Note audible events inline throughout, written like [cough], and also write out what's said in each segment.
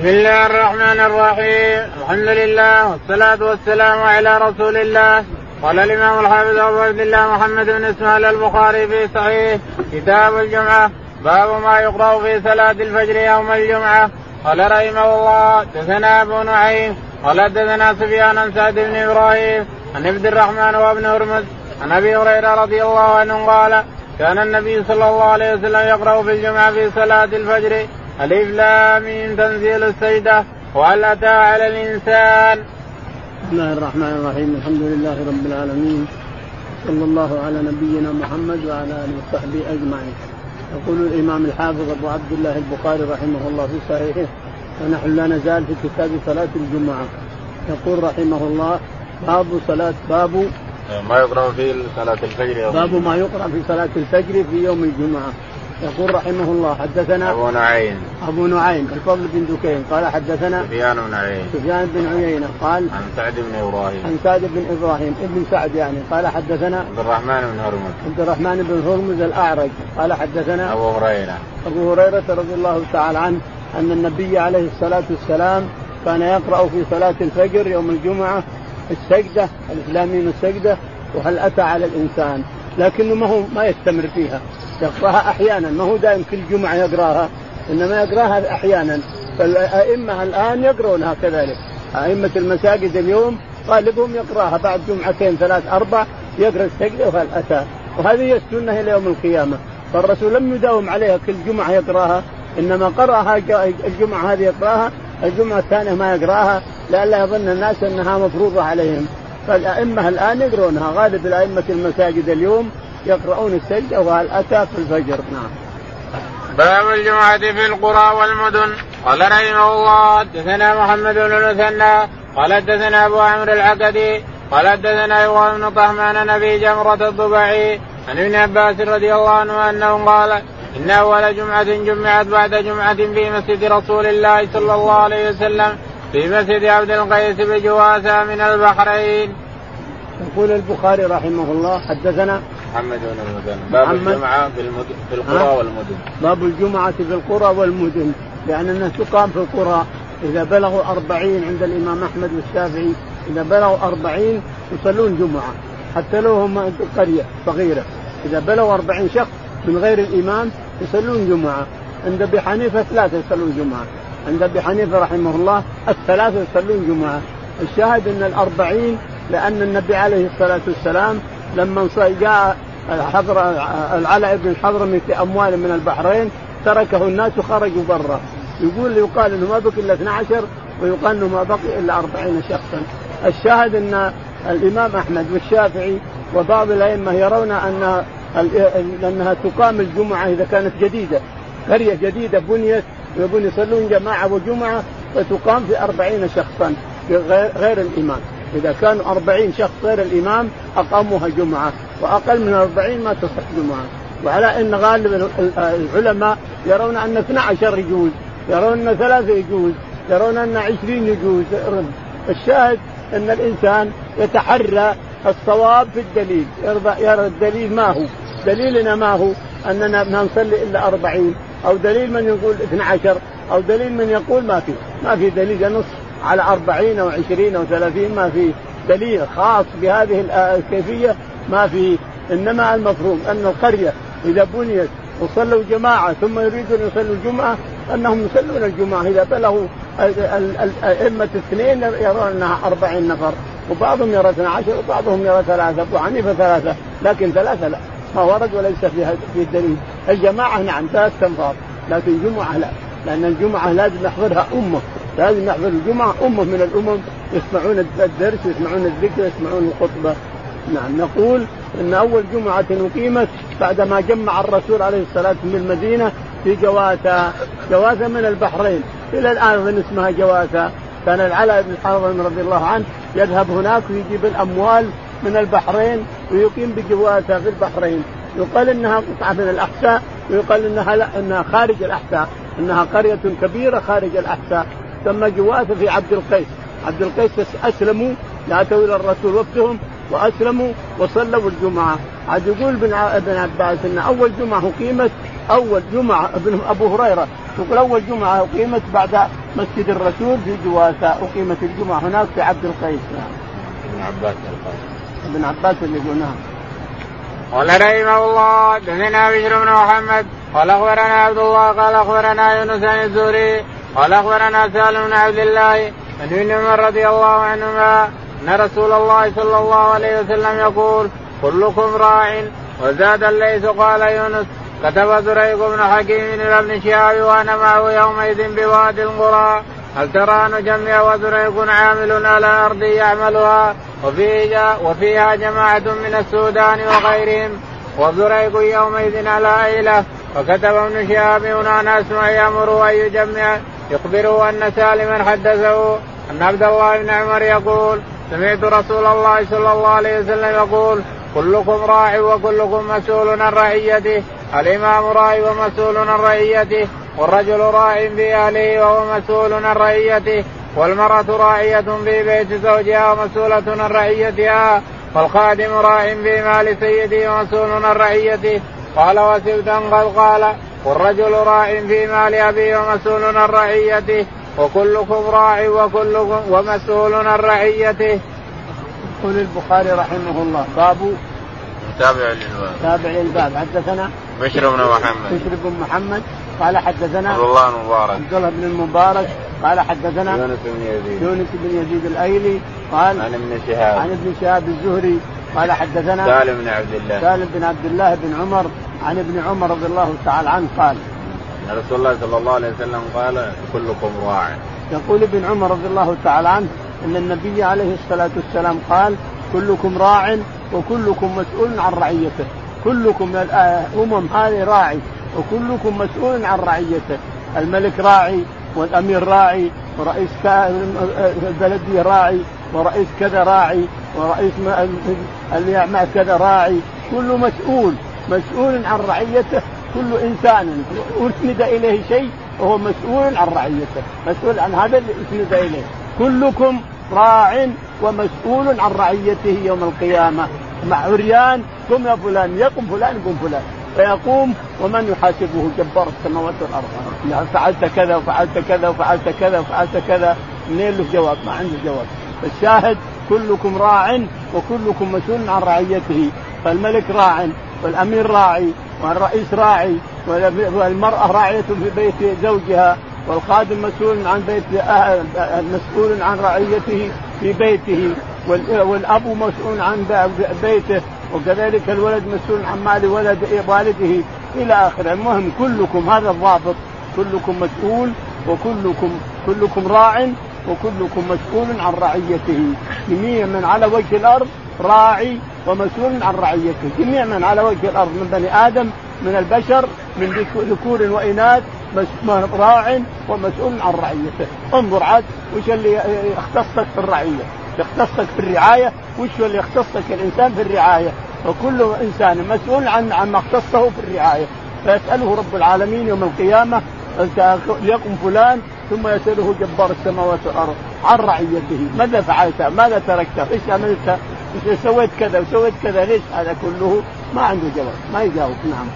بسم الله الرحمن الرحيم الحمد لله والصلاة والسلام على رسول الله قال الإمام الحافظ أبو عبد الله محمد بن إسماعيل البخاري في صحيح كتاب الجمعة باب ما يقرأ في صلاة الفجر يوم الجمعة قال رحمه الله دثنا أبو نعيم قال دثنا سفيان عن سعد بن إبراهيم عن عبد الرحمن وابن هرمز عن أبي هريرة رضي الله عنه قال كان النبي صلى الله عليه وسلم يقرأ في الجمعة في صلاة الفجر ألف لام تنزيل السيدة وهل أتى على الإنسان. بسم الله الرحمن الرحيم. الحمد لله رب العالمين. صلى الله على نبينا محمد وعلى آله وصحبه أجمعين. يقول الإمام الحافظ أبو عبد الله البخاري رحمه الله في صحيحه ونحن لا نزال في كتاب صلاة الجمعة. يقول رحمه الله باب صلاة باب ما يقرأ في صلاة الفجر يوم باب ما يقرأ في صلاة الفجر في يوم الجمعة. يقول رحمه الله حدثنا أبو نعيم. أبو نعيم الفضل بن دكين قال حدثنا سفيان بن عيينة. سفيان بن عيينة قال عن سعد بن إبراهيم. عن سعد بن إبراهيم ابن سعد يعني قال حدثنا عبد الرحمن بن هرمز. عبد الرحمن بن هرمز الأعرج قال حدثنا أبو هريرة. أبو هريرة رضي الله تعالى عنه أن النبي عليه الصلاة والسلام كان يقرأ في صلاة الفجر يوم الجمعة السجدة الإسلامين السجدة وهل أتى على الإنسان؟ لكنه ما هو ما يستمر فيها. يقرأها أحيانا ما هو دائم كل جمعة يقرأها إنما يقرأها أحيانا. فالأئمة الآن يقرونها كذلك أئمة المساجد اليوم غالبهم يقرأها بعد جمعتين ثلاث أربع يقرأ السجده وهل أتى. وهذه هي السنة إلى يوم القيامة. فالرسول لم يداوم عليها كل جمعة يقرأها إنما قرأها الجمعة هذه يقرأها الجمعة الثانية ما يقرأها لئلا يظن الناس أنها مفروضة عليهم. فالأئمة الآن يقرونها. غالب الأئمة المساجد اليوم يقرؤون السجدة وهل أتى في الفجر؟ نعم. باب الجمعة في القرى والمدن. قال رحمه الله حدثنا محمد بن المثنى. قال حدثنا أبو عمرو العقدي. قال حدثنا إيوب بن طهمان نبي جمرة الضبعي عن ابن عباس رضي الله عنه أنه قال إن أول جمعة جمعت بعد جمعة في مسجد رسول الله صلى الله عليه وسلم في مسجد عبد القيس بجواسة من البحرين. يقول البخاري رحمه الله حدثنا محمد بن المدن باب محمد. الجمعة في, القرى والمدن. باب الجمعة في القرى والمدن لأن الناس تقام في القرى. إذا بلغوا أربعين عند الإمام أحمد والشافعي إذا بلغوا أربعين يصلون جمعة حتى لو هم قرية صغيرة. إذا بلغوا أربعين شخص من غير الإمام يصلون جمعة. عند أبي حنيفة ثلاثة يصلون جمعة. عند أبي حنيفة رحمه الله الثلاثة يصلون جمعة. الشاهد أن الأربعين لأن النبي عليه الصلاة والسلام لما جاء حضر العلاء بن الحضرمي في أموال من البحرين تركه الناس وخرجوا برا. يقول يقال إنه ما بقي إلا 12 ويقال إنه ما بقي إلا 40 شخصا. الشاهد أن الإمام أحمد والشافعي وبعض الأئمة يرون أن أنها تقام الجمعة إذا كانت جديدة. قرية جديدة بنيت ويبون يصلون جماعة وجمعه فتقام في أربعين شخصا غير الإمام. إذا كانوا أربعين شخص غير الإمام أقاموها جمعة وأقل من أربعين ما تصح جمعة. وعلى أن غالب العلماء يرون أن 12 يجوز يرون أن ثلاثة يجوز يرون أن 20 يجوز. الشاهد أن الإنسان يتحرى الصواب في الدليل. يرى الدليل ما هو. دليلنا ما هو؟ أننا ما نصلي إلا أربعين. أو دليل من يقول 12 أو دليل من يقول ما في. ما في دليل نص على أربعين أو عشرين أو ثلاثين ما في دليل خاص بهذه الكيفية ما في. إنما المفروض أن القرية إذا بنيت وصلوا جماعة ثم يريدون يصلوا الجمعة أنهم يصلون الجمعة. إذا بلغوا الأئمة الاثنين يرون أنها أربعين نفر. وبعضهم يرى 12 وبعضهم يرى ثلاثة. أبو حنيفة ثلاثة لكن ثلاثة لا. ما ورد وليس في في الدليل. الجماعة نعم ثلاث تنفار لكن جمعة لا. لأن الجمعة لازم نحضرها أمة. لازم يحضر الجمعة أمة من الأمم. يسمعون الدرس يسمعون الذكر يسمعون الخطبة. نعم نقول أن أول جمعة أقيمت بعدما جمع الرسول عليه الصلاة من المدينة في جواثة جواثة من البحرين. إلى الآن من اسمها جواثة كان العلاء بن حرب رضي الله عنه يذهب هناك ويجيب الأموال من البحرين ويقيم بجواثة في البحرين. يقال إنها قطعة من الأحساء ويقال إنها لا إنها خارج الأحساء. إنها قرية كبيرة خارج الأحساء. ثم جواثه في عبد القيس. عبد القيس أسلموا اتوا إلى الرسول وقتهم وأسلموا وصلوا الجمعة. عاد يقول ابن ابن عباس إن أول جمعة أقيمت أول جمعة ابن أبو هريرة يقول أول جمعة أقيمت بعد مسجد الرسول في جواسه أقيمت الجمعة هناك في عبد القيس. نعم. ابن عباس ابن عباس اللي يقول نعم. قال رحمه الله دثنا بشر بن محمد قال أخبرنا عبد الله قال أخبرنا يونس بن الزهري قال أخبرنا سالم بن عبد الله عن ابن عمر رضي الله عنهما أن رسول الله صلى الله عليه وسلم يقول كلكم راع وزاد الليث قال يونس كتب زريق بن حكيم إلى ابن شهاب وأنا معه يومئذ بوادي القرى هل ترى نجمع وزريق عامل على أرض يعملها وفيها وفيها جماعة من السودان وغيرهم. وزريق يومئذ على أيلة. فكتب ابن شهاب هنا ناس يأمر أن يجمع يخبره أن سالما حدثه. أن عبد الله بن عمر يقول سمعت رسول الله صلى الله عليه وسلم يقول كلكم راع وكلكم مسؤول عن رعيته. الإمام راع ومسؤول عن رعيته. والرجل راع في اهله وهو مسؤول عن رعيته. والمرأة راعية في بيت زوجها ومسؤولة عن رعيتها والخادم راع في مال سيده ومسؤول عن رعيته. قال وسبتا قد قال والرجل راع في مال أبيه ومسؤول عن رعيته. وكلكم راع وكلكم ومسؤول عن رعيته. يقول البخاري رحمه الله باب تابع للباب. تابع للباب. حدثنا بشر بن محمد. بشر بن محمد. قال حدثنا عبد الله المبارك. عبد الله بن المبارك. قال حدثنا يونس بن يزيد. يونس بن يزيد الأيلي. قال عن ابن شهاب. عن ابن شهاب الزهري. قال حدثنا سالم بن عبد الله. سالم بن عبد الله بن عمر. عن ابن عمر رضي الله تعالى عنه قال ان رسول الله صلى الله عليه وسلم قال كلكم راع يقول ابن عمر رضي الله تعالى عنه إن النبي عليه الصلاة والسلام قال كلكم راع وكلكم مسؤول عن رعيته. كلكم الامم هذه راعي وكلكم مسؤول عن رعيته. الملك راعي والأمير راعي ورئيس البلدية راعي ورئيس كذا راعي ورئيس اللي يعمل كذا راعي. كله مسؤول مسؤول عن رعيته. كل إنسان أسند إليه شيء وهو مسؤول عن رعيته مسؤول عن هذا اللي أسند إليه. كلكم راع ومسؤول عن رعيته يوم القيامة. مع عريان قم يا فلان يقم فلان يقوم فلان. فيقوم ومن يحاسبه جبار السماوات والأرض؟ يعني فعلت كذا وفعلت كذا وفعلت كذا وفعلت كذا. منين له جواب ما عنده جواب. الشاهد كلكم راع وكلكم مسؤول عن رعيته. فالملك راع والأمير راعي والرئيس راعي والمرأة راعية في بيت زوجها والخادم مسؤول عن بيت مسؤول عن رعيته في بيته. والأب مسؤول عن بيته وكذلك الولد مسؤول عن مال ولد والده إلى آخره. المهم كلكم هذا الضابط كلكم مسؤول وكلكم كلكم راع وكلكم مسؤول عن رعيته. جميع من على وجه الأرض راعي ومسؤول عن رعيته. جميع من على وجه الأرض من بني آدم من البشر من ذكور وإناث راع ومسؤول عن رعيته. انظر عاد وش اللي يختصك في الرعية. يختصك في الرعاية وش اللي يختصك الإنسان في الرعاية وكل إنسان مسؤول عن عما اختصه في الرعاية فيسأله رب العالمين يوم القيامة ليقم فلان ثم يسأله جبار السماوات والأرض عن رعيته ماذا فعلت؟ ماذا تركت؟ إيش عملت؟ إيش سويت كذا وسويت كذا ليش هذا كله ما عنده جواب ما يجاوب نعم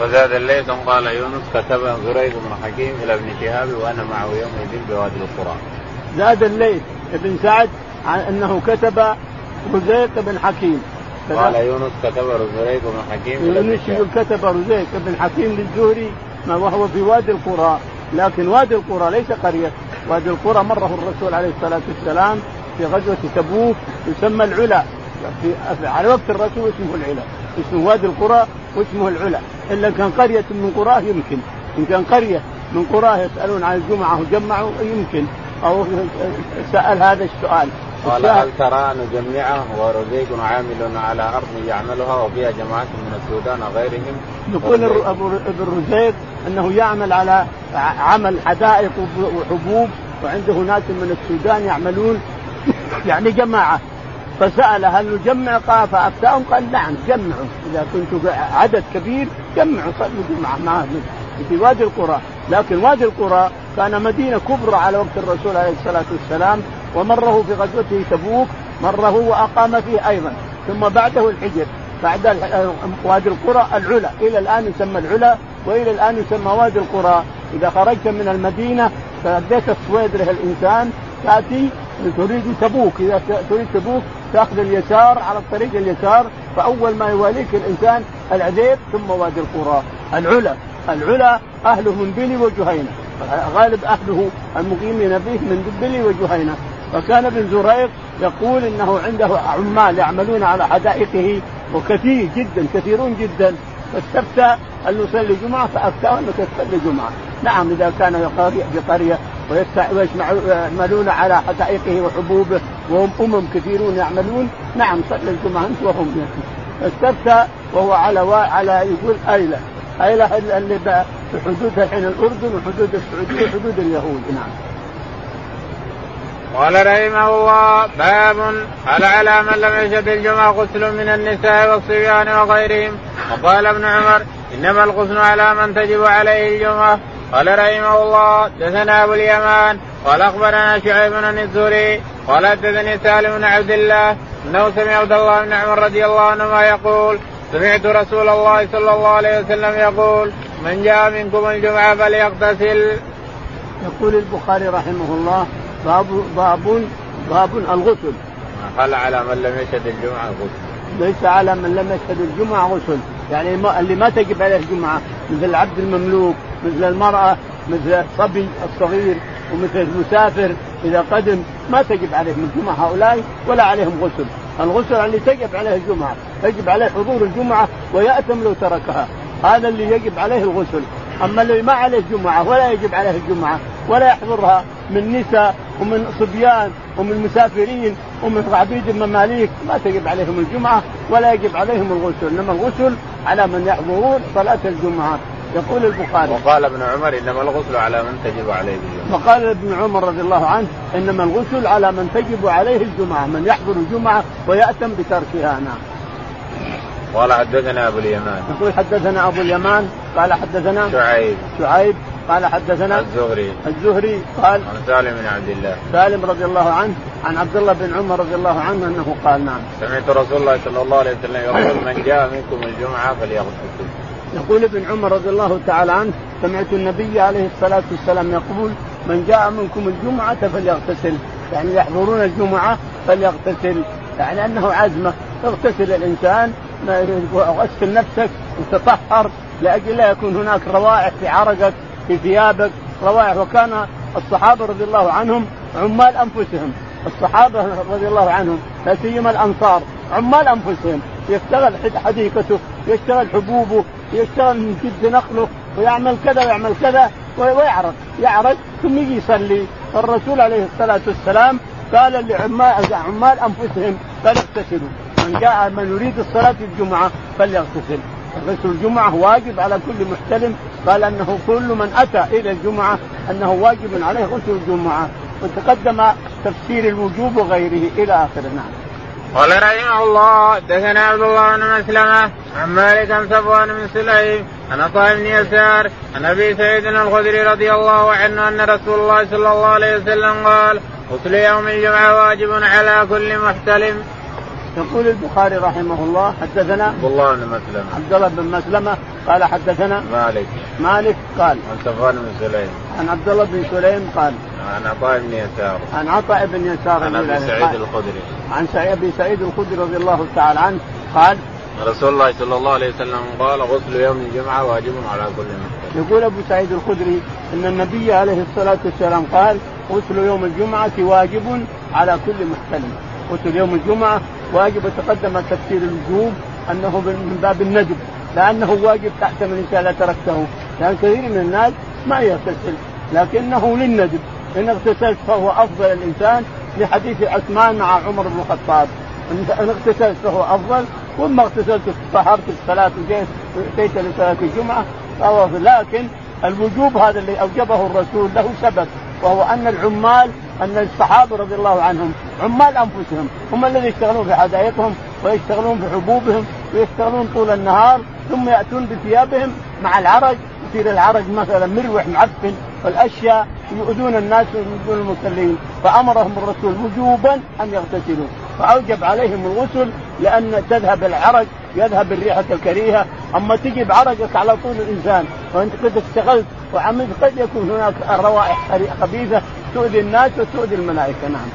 وزاد الليث قال يونس كتب زريق بن حكيم إلى ابن شهاب وأنا معه يومئذ بوادي القرى. زاد الليث ابن سعد عن أنه كتب رزيق بن حكيم. قال يونس كتب رزيق بن حكيم يونس يقول كتب رزيق بن حكيم للزهري ما وهو في وادي القرى لكن وادي القرى ليس قرية. وادي القرى مره الرسول عليه الصلاة والسلام في غزوة تبوك يسمى العلا. في على وقت الرسول اسمه العلا. اسمه وادي القرى واسمه العلا. إلا كان قرية من قراه يمكن. إن كان قرية من قراه يسألون عن الجمعة وجمعوا يمكن. أو سأل هذا السؤال. قال هل ترى نجمعه ورزيق عامل على أرض يعملها وفيها جماعة من السودان غيرهم يقول ابن رزيق. أنه يعمل على عمل حدائق وحبوب وعنده ناس من السودان يعملون. [laughs] يعني جماعة. فسأل هل نجمع؟ قال فأفتاهم قال نعم جمعوا. إذا كنتم عدد كبير جمعوا صلوا جمعة. معهم في وادي القرى. لكن وادي القرى كان مدينة كبرى على وقت الرسول عليه الصلاة والسلام ومره في غزوته تبوك مره واقام فيه أيضا. ثم بعده الحجر بعد وادي القرى العلا. إلى الآن يسمى العلا وإلى الآن يسمى وادي القرى. إذا خرجت من المدينة فأديت الصويدره الإنسان تأتي تريد تبوك. إذا تريد تبوك تأخذ اليسار على الطريق اليسار فأول ما يواليك الإنسان العذيب ثم وادي القرى. العلا. العلا أهله من بلي وجهينة. غالب أهله المقيمين فيه من بلي وجهينة. فكان ابن زريق يقول إنه عنده عمال يعملون على حدائقه وكثير جدا كثيرون جدا. فاستفتى أن يصلي جمعه فافتاه انك تصلي جمعه، نعم إذا كان بقرية ويعملون على حدائقه وحبوبه وهم أمم كثيرون يعملون. نعم صلي الجمعة أنت وهم. استفتى وهو على على يقول ايله ايله اللي حدود الحين الأردن وحدود السعودية وحدود اليهود نعم. قال رحمه الله باب هل على من لم يشهد الجمعة غسل من النساء والصبيان وغيرهم؟ وقال ابن عمر إنما الغسل على من تجب عليه الجمعة. قال رحمه الله دثنا أبو اليمان قال أخبرنا شعيب بن الزهري قال حدثني سالم بن عبد الله إنه سمع عبد الله بن عمر رضي الله عنهما يقول سمعت رسول الله صلى الله عليه وسلم يقول من جاء منكم الجمعة فليغتسل. يقول البخاري رحمه الله باب باب باب الغسل. قال على من لم يشهد الجمعة غسل. ليس على من لم يشهد الجمعة غسل، يعني اللي ما تجب عليه الجمعة مثل العبد المملوك، مثل المرأة، مثل الصبي الصغير، ومثل المسافر إذا قدم ما تجب عليهم الجمعة هؤلاء ولا عليهم غسل، الغسل اللي تجب عليه الجمعة، يجب عليه حضور الجمعة ويأثم لو تركها، هذا اللي يجب عليه الغسل، أما اللي ما عليه جمعه ولا يجب عليه الجمعة ولا يحضرها من نساء ومن صبيان ومن مسافرين ومن عبيد المماليك ما تجب عليهم الجمعة ولا يجب عليهم الغسل. إنما الغسل على من يحضرون صلاة الجمعة. يقول البخاري. وقال ابن عمر إنما الغسل على من تجب عليه الجمعة. وقال ابن عمر رضي الله عنه إنما الغسل على من تجب عليه الجمعة من يحضر الجمعة ويأتم بتركها. نعم. قال حدثنا أبو اليمان. يقول حدثنا أبو اليمان قال حدثنا شعيب. شعيب قال حدثنا الزهري. الزهري قال عن سالم بن عبد الله. سالم رضي الله عنه عن عبد الله بن عمر رضي الله عنه أنه قال نعم. سمعت رسول الله صلى الله عليه وسلم يقول من جاء منكم الجمعة فليغتسل. يقول ابن عمر رضي الله تعالى عنه سمعت النبي عليه الصلاة والسلام يقول من جاء منكم الجمعة فليغتسل. يعني يحضرون الجمعة فليغتسل. يعني أنه عزمة اغتسل الإنسان غسل نفسك وتطهر لأجل لا يكون هناك روائح في عرقك في ثيابك روائح. وكان الصحابة رضي الله عنهم عمال أنفسهم. الصحابة رضي الله عنهم لا سيما الأنصار عمال أنفسهم. يشتغل حديقته يشتغل حبوبه يشتغل من جد نخله ويعمل كذا ويعمل كذا ويعرق يعرق ثم يجي يصلي. فالرسول عليه الصلاة والسلام قال لعمال عمال أنفسهم فليغتسلوا من جاء من يريد الصلاة الجمعة فليغتسل. غسل الجمعة واجب على كل محتلم قال أنه كل من أتى إلى الجمعة أنه واجب عليه غسل الجمعة. وتقدم تفسير الوجوب وغيره إلى اخره نعم. قال رحمه الله دثنا عبد الله بن مسلمة عن مالك عن صفوان بن سليم عن عطاء بن يسار عن أبي سعيد الخدري رضي الله عنه أن رسول الله صلى الله عليه وسلم قال غسل يوم الجمعة واجب على كل محتلم. يقول البخاري رحمه الله حدثنا عبد الله بن مسلمة عبد الله بن مسلمة قال حدثنا مالك. مالك قال عن صفوان بن سليم. عن عبد الله بن سليم قال عن عطاء بن يسار. عن عطاء بن يسار عن أبي سعيد الخدري. عن أبي سعيد الخدري رضي الله تعالى عنه قال رسول الله صلى الله عليه وسلم قال غسل يوم الجمعة واجب على كل مسلم. يقول أبو سعيد الخدري أن النبي عليه الصلاة والسلام قال غسل يوم الجمعة واجب على كل محتلم غسل يوم الجمعة واجب وتقدم تفسير الوجوب أنه من باب الندب لأنه واجب تحت من انت لا تركته. لأن كثير من الناس ما يغتسل لكنه للندب. إن اغتسلت فهو أفضل الإنسان لحديث عثمان مع عمر بن الخطاب. إن اغتسلت فهو أفضل وما اغتسلت طهرت الصلاه وجيت اتيت لصلاه الجمعة فهو لكن الوجوب هذا اللي أوجبه الرسول له سبب. وهو أن العمال أن الصحابة رضي الله عنهم عمال أنفسهم هم الذين يشتغلون في حدائقهم ويشتغلون في حبوبهم ويشتغلون طول النهار ثم يأتون بثيابهم مع العرج يصير العرج مثلا مروح معفن والأشياء يؤذون الناس ويؤذون المصلين. فأمرهم الرسول وجوبا أن يغتسلوا. فأوجب عليهم الغسل لأن تذهب العرج يذهب الريحة الكريهة. أما تجي بعرقك على طول الإنسان وأنت قد اشتغلت وعملت قد يكون هناك روائح خبيثة تؤذي الناس وتؤذي الملائكة نعم.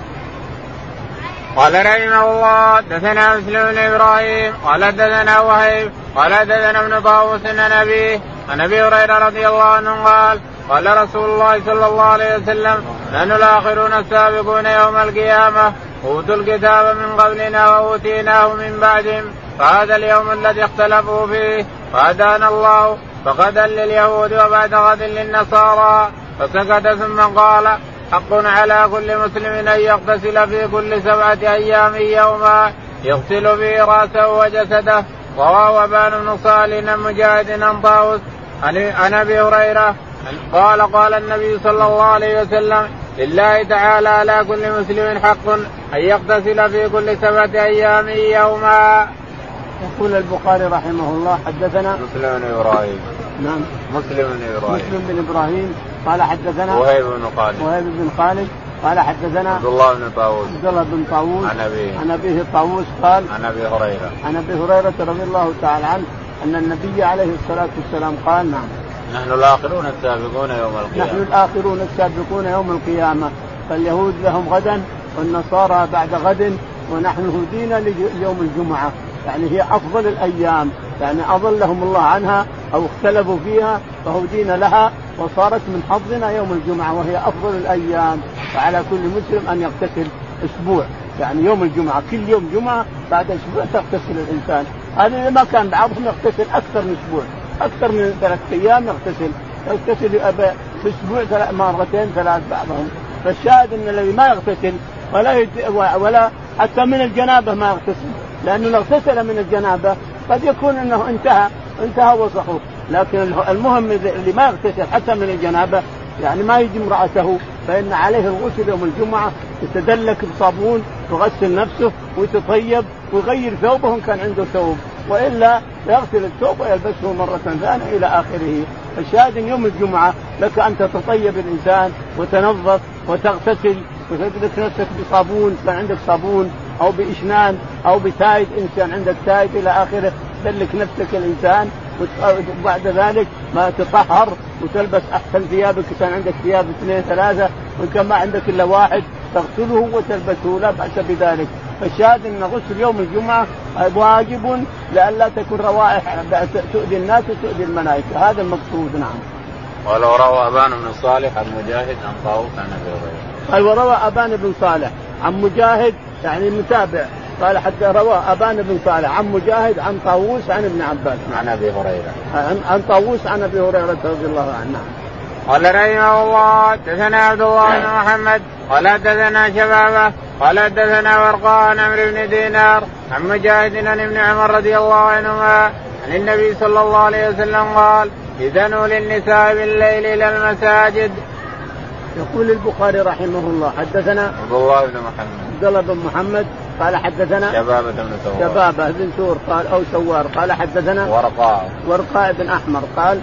قال رحمه الله دثنا مسلم بن إبراهيم قال دثنا وهيب قال دثنا ابن طاووس عن أبيه عن أبي هريرة رضي الله عنه قال قال رسول الله صلى الله عليه وسلم نحن الآخرون السابقون يوم القيامة أوتوا الكتاب من قبلنا وأوتيناه من بعدهم فهذا اليوم الذي اختلفوا فيه فهدانا الله فغدا لليهود وبعد غد للنصارى فسكت ثم قال حق على كل مسلم أن يغتسل في كل سبعة أيام يوما يغسل فيه رأسه وجسده رواه أبان بن صالح مجاهد عن طاووس عن أبي هريرة قال قال النبي صلى الله عليه وسلم لله تعالى على كل مسلم حق أن يغتسل في كل سبعة أيام يوما. يقول البخاري رحمه الله حدثنا مسلم بن إبراهيم. نعم. مسلم بن إبراهيم. مسلم بن إبراهيم. قال حدثنا وهيب بن خالد. وهيب بن خالد. قال حدثنا عبد الله بن طاووس. عبد الله بن طاووس. عن أبيه. عن أبيه طاووس قال عن أبي هريرة. عن أبي هريرة رضي الله تعالى عنه أن النبي عليه الصلاة والسلام قال نعم. نحن الآخرون السابقون يوم القيامة. نحن الآخرون السابقون يوم القيامة. فاليهود لهم غدا والنصارى بعد غد ونحن هدينا ليوم الجمعة. يعني هي أفضل الأيام يعني أضلهم الله عنها أو اختلفوا فيها فهدينا لها وصارت من حظنا يوم الجمعة وهي أفضل الأيام. فعلى كل مسلم أن يغتسل أسبوع يعني يوم الجمعة كل يوم جمعة بعد أسبوع تغتسل الإنسان. هذا ما كان بعضهم يغتسل أكثر من أسبوع أكثر من ثلاث أيام يغتسل. يغتسل في أسبوع ثلاث مرتين ثلاث بعضهم. فالشاهد إن الذي ما يغتسل ولا ولا حتى من الجنابة ما يغتسل. لأنه لو اغتسل من الجنابة قد يكون إنه انتهى انتهى وصحه لكن المهم اللي ما يغتسل حتى من الجنابة يعني ما يجي امرأته فإن عليه الغسل يوم الجمعة يتدلك بصابون ويغسل نفسه ويتطيب ويغير ثوبه إن كان عنده ثوب. وإلا يغسل الثوب ويلبسه مرة ثانية إلى آخره. الشاهد يوم الجمعة لك أن تتطيب الإنسان وتنظف وتغتسل وتدلك نفسك بصابون كان عندك صابون أو بإشنان أو بتايد ان كان عندك تايد إلى آخره دلك نفسك الإنسان وبعد ذلك ما تطهر وتلبس أحسن ثيابك كان عندك ثياب اثنين ثلاثة وإن كان ما عندك إلا واحد تغسله وتلبسه لا بأس بذلك فالشاهد أن غسل يوم الجمعة واجب لئلا تكون روائح تؤذي الناس وتؤذي الملائكة هذا المقصود نعم. قال وروى أبان بن صالح عن مجاهد عن طاووس عن أبي هريرة. قال وروى أبان بن صالح عن مجاهد يعني متابع. قال حتى روى أبان بن صالح عن مجاهد عن طاووس عن ابن عباس. عن أبي هريرة. عن, عن طاووس عن أبي هريرة رضي الله عنه. قال رحمه الله حدثنا عبد الله بن محمد قال حدثنا شبابه قال حدثنا ورقاء عن عمرو بن دينار عن مجاهد عن ابن عمر رضي الله عنهما عن النبي صلى الله عليه وسلم قال اذنوا للنساء بالليل إلى المساجد. يقول البخاري رحمه الله حدثنا عبد الله بن محمد. عبد الله بن محمد قال حدثنا شبابة بن سوار. شبابة بن سور قال أو سوار قال حدثنا ورقاء. ورقاء بن أحمر قال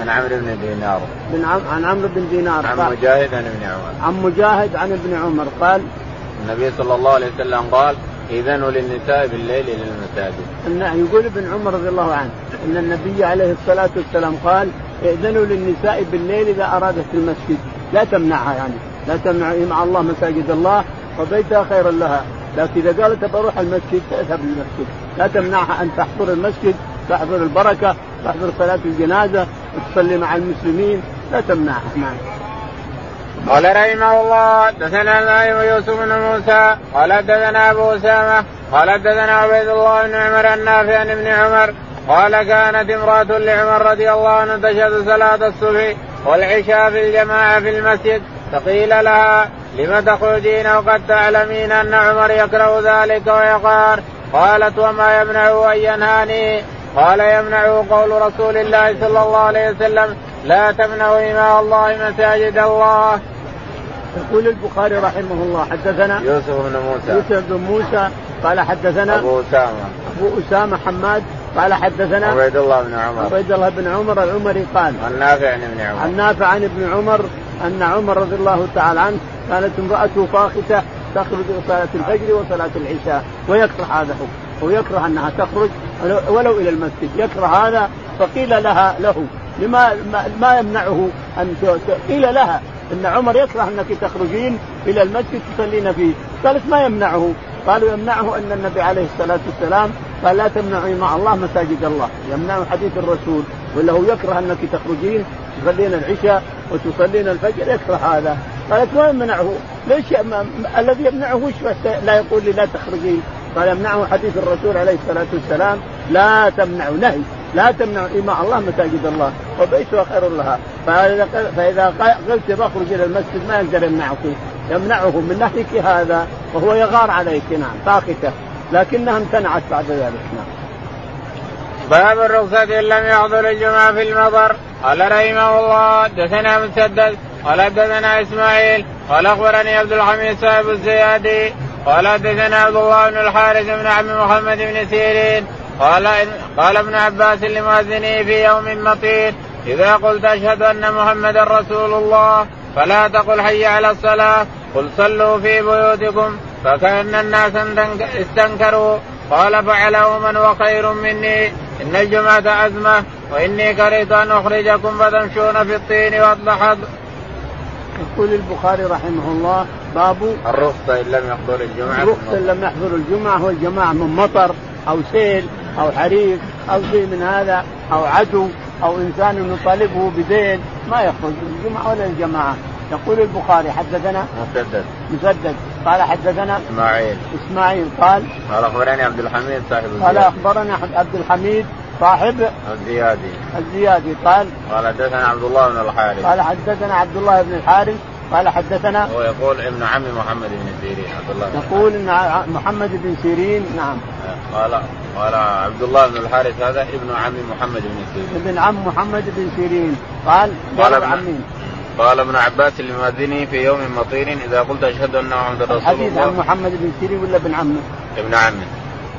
عن عمرو بن دينار. بن عم عن عمرو بن دينار عن مجاهد عن ابن عمر. عن مجاهد عن ابن عمر قال النبي صلى الله عليه وسلم قال إذن للنساء بالليل إلى المساجد. يقول ابن عمر رضي الله عنه أن النبي عليه الصلاة والسلام قال ائذنوا للنساء بالليل إذا أرادت المسجد. لا تمنعها يعني. لا تمنع مع الله مساجد الله وبيتها خير لها. لكن إذا قالت بروح المسجد تذهب للمسجد. لا تمنعها أن تحضر المسجد تحضر البركة تحضر صلاة الجنازة وتصلي مع المسلمين. لا تمنعها نعم قال رحمه الله دثنا النائم يوسف بن موسى قال دثنا أبو أسامة قال دثنا عبيد الله بن عمر النافع عن ابن عمر قال كانت امرأة لعمر رضي الله عنه تشهد صلاة الصبح والعشاء في الجماعة في المسجد. فقيل لها لم تخرجين وقد تعلمين إن عمر يكره ذلك ويقار قالت وما يمنع أن ينهاني؟ قال يمنع قول رسول الله صلى الله عليه وسلم لا تمنعوا إماء الله مساجد الله. يقول البخاري رحمه الله حدثنا يوسف بن موسى. يوسف بن موسى قال حدثنا أبو أسامة. أبو أسامة حماد قال حدثنا عبيد الله بن عمر. عبيد الله بن عمر العمري قال عن نافع عن ابن عمر. عن نافع عن ابن عمر أن عمر رضي الله تعالى عنه كانت امرأته فاخته تخرج صلاة الفجر وصلاة العشاء ويكره هذا هو. يكره أنها تخرج ولو إلى المسجد. يكره هذا فقيل لها له. لما ما يمنعه أن قيل لها أن عمر يكره أنك تخرجين إلى المسجد تصلين فيه. قالت ما يمنعه؟ قالوا يمنعه أن النبي عليه الصلاة والسلام قال لا تمنعوا مع الله مساجد الله. يمنع حديث الرسول ولا هو يكره أنك تخرجين تصلين العشاء وتصلين الفجر يكره هذا. قالت ما يمنعه ليش الذي يمنعه وش لا يقول لي لا تخرجين؟ قال يمنعه حديث الرسول عليه الصلاة والسلام لا تمنعوا نهي. لا تمنعوا إماء الله مساجد الله. وبيتها خير لها. فإذا قلت بخرج إلى المسجد ما يقدر يمنعك. يمنعه من نهيك هذا وهو يغار عليك نعم ساكتة لكنها امتنعت بعد ذلك نعم. باب الرخصة إن لم يحضر الجمعة في المطر. قال رحمه الله دثنا مسدد. قال حدثنا إسماعيل. قال أخبرني عبد الحميد صاحب الزيادي. قال حدثنا عبد الله بن الحارث بن عم محمد بن سيرين. قال قال ابن عباس لمؤذنه في يوم مطير إذا قلت أشهد أن محمدا رسول الله فلا تقل حي على الصلاة. قل صلوا في بيوتكم. فكان الناس استنكروا. قال فعله من هو خير مني. إن الجمعة أزمة وإني كرهت أن أخرجكم فتمشون في الطين والضحك. يقول البخاري رحمه الله باب الرخصة إن لم يحضر الجمعة. الرخصة إن لم يحضر الجمعة هو الجماعة من مطر أو سيل أو حريق أو شيء من هذا أو عدو أو إنسان يطالبه بدين ما يخرج الجمعة ولا الجماعة. يقول البخاري حدثنا مسدد. مسدد. قال حدثنا إسماعيل. إسماعيل قال قال أخبرني عبد الحميد صاحب الزيادي قال أخبرنا عبد الحميد صاحب الزيادي. الزيادي. قال قال حدثنا عبد الله بن الحارث. قال حدثنا عبد الله بن الحارث. قال حدثنا هو يقول ابن عم محمد بن سيرين. عبد الله يقول إن محمد بن سيرين. نعم. قال قال عبد الله بن الحارث هذا ابن عم محمد بن سيرين. ابن عم محمد بن سيرين. قال قال ابن قال ابن عباس لمؤذنه في يوم مطير إذا قلت أشهد أن محمد رسول الله الحديث عن محمد بن سيرين ولا ابن عمه؟ ابن عمه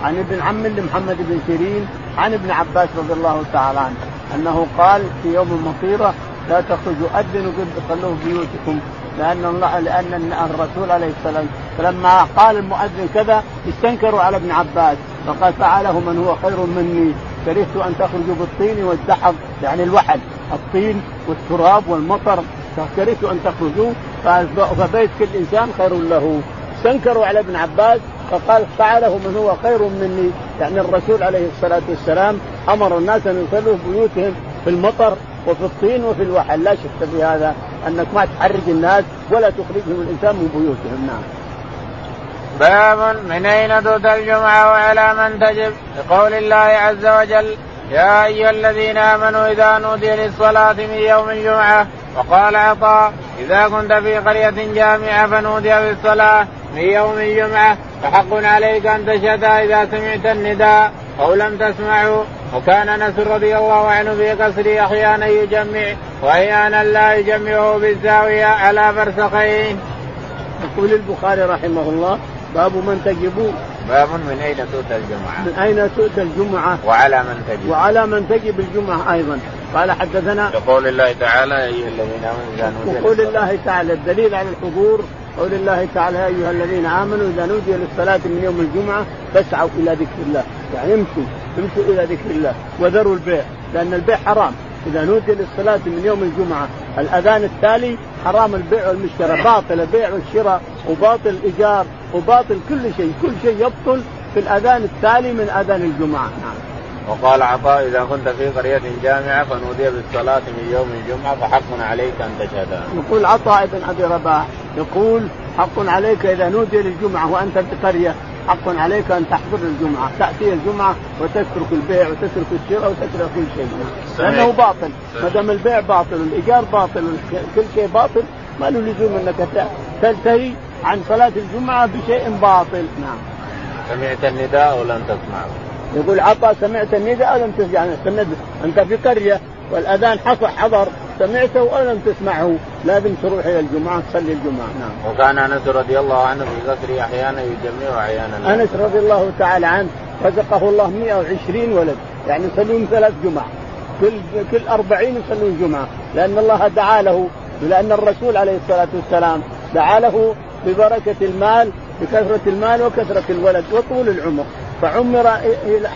عن ابن عم لمحمد بن سيرين عن ابن عباس رضي الله تعالى عنه أنه قال في يوم مطيره لا تخرجوا أذنوا صلوا بيوتكم لأن الله لأن الرسول عليه السلام فلما قال المؤذن كذا استنكروا على ابن عباس فقال فعله من هو خير مني كرهت أن تخرجوا بالطين والدحض يعني الوحل الطين والتراب والمطر فكرهت أن تخرجوا فبيت كل إنسان خير له. استنكروا على ابن عباس فقال فعله من هو خير مني. يعني الرسول عليه الصلاة والسلام أمر الناس أن يصلوا في بيوتهم في المطر وفي الطين وفي الوحل لا شك في هذا أنك ما تحرج الناس ولا تخرجهم الإنسان من بيوتهم. نعم. باب من أين تؤتى الجمعة وعلى من تجب؟ لقول الله عز وجل يا أيها الذين آمنوا إذا نودي للصلاة من يوم الجمعة وقال عطاء إذا كنت في قرية جامعة فنودي بالصلاة من يوم الجمعة فحق عليك أن تشهد إذا سمعت النداء أو لم تسمعه وكان أنس رضي الله عنه في قصره أحيانا يجمع وأحيانا لا يجمعه بالزاوية على فرسخين. يقول البخاري رحمه الله باب من تجب باب من أين تؤتى الجمعة؟ من أين تؤتى الجمعة؟ وعلى من تجب؟ وعلى من تجب الجمعة أيضا قال حدثنا يقول الله تعالى يا أيها الذين آمنوا إذا نودي وقول الله تعالى الدليل على الحضور قول الله تعالى يا أيها الذين آمنوا إذا نودي للصلاة من يوم الجمعة فاسعوا إلى ذكر الله يعني امشوا امشوا إلى ذكر الله وذروا البيع لأن البيع حرام إذا نودي للصلاة من يوم الجمعة الأذان التالي حرام البيع والمشترى باطل البيع والشراء وباطل الايجار وباطل كل شيء كل شيء يبطل في الأذان التالي من أذان الجمعة نعم وقال عطاء إذا كنت في قرية جامعة فنودي بالصلاة من يوم الجمعة فحق عليك أن تشهد. يقول عطاء بن أبي رباح يقول حق عليك إذا نودي للجمعة وأنت في قرية حق عليك أن تحضر الجمعة، تأتي الجمعة وتترك البيع وتترك الشراء وتترك كل شيء، لأنه باطل، ما دام البيع باطل، الإيجار باطل، كل شيء باطل، ما له لزوم أنك تنتهي عن صلاة الجمعة بشيء باطل، نعم. سمعت النداء ولم تسمعه. يقول عطاء سمعت النداء ولم تسمع. أنت في قرية والأذان حصل حضر. سمعته ولم تسمعه لازم تروح إلى الجمعة تصلي الجمعة. نعم. وكان أنس رضي الله عنه في قصره أحيانا يجمع واحيانا أنس رضي الله تعالى عنه رزقه الله 120 ولد. يعني يصلون ثلاث جمع كل كل 40 يصلون جمعة. لأن الله دعا له لأن الرسول عليه الصلاة والسلام دعا له ببركة المال بكثرة المال وكثرة الولد وطول العمر. فعمر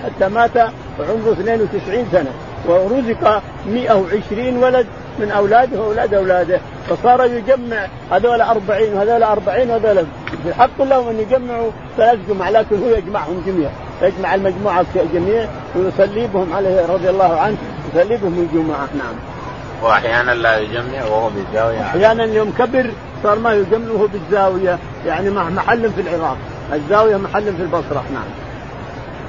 حتى مات وعمره 92 سنة. ورزق 120 ولد من أولاده وأولاد أولاده. فصار يجمع هذول 40 وهذول 40 وهذول بحق لهم أن يجمعوا ثلاث جمع لكن هو يجمعهم جميع. يجمع المجموعة جميع ويصلي بهم عليه رضي الله عنه يصلي بهم الجمعة. نعم. وأحيانا لا يجمع وهو بالزاوية. أحيانا يوم كبر صار ما يجمع وهو بالزاوية يعني محل في العراق. الزاوية محل في البصرة. نعم.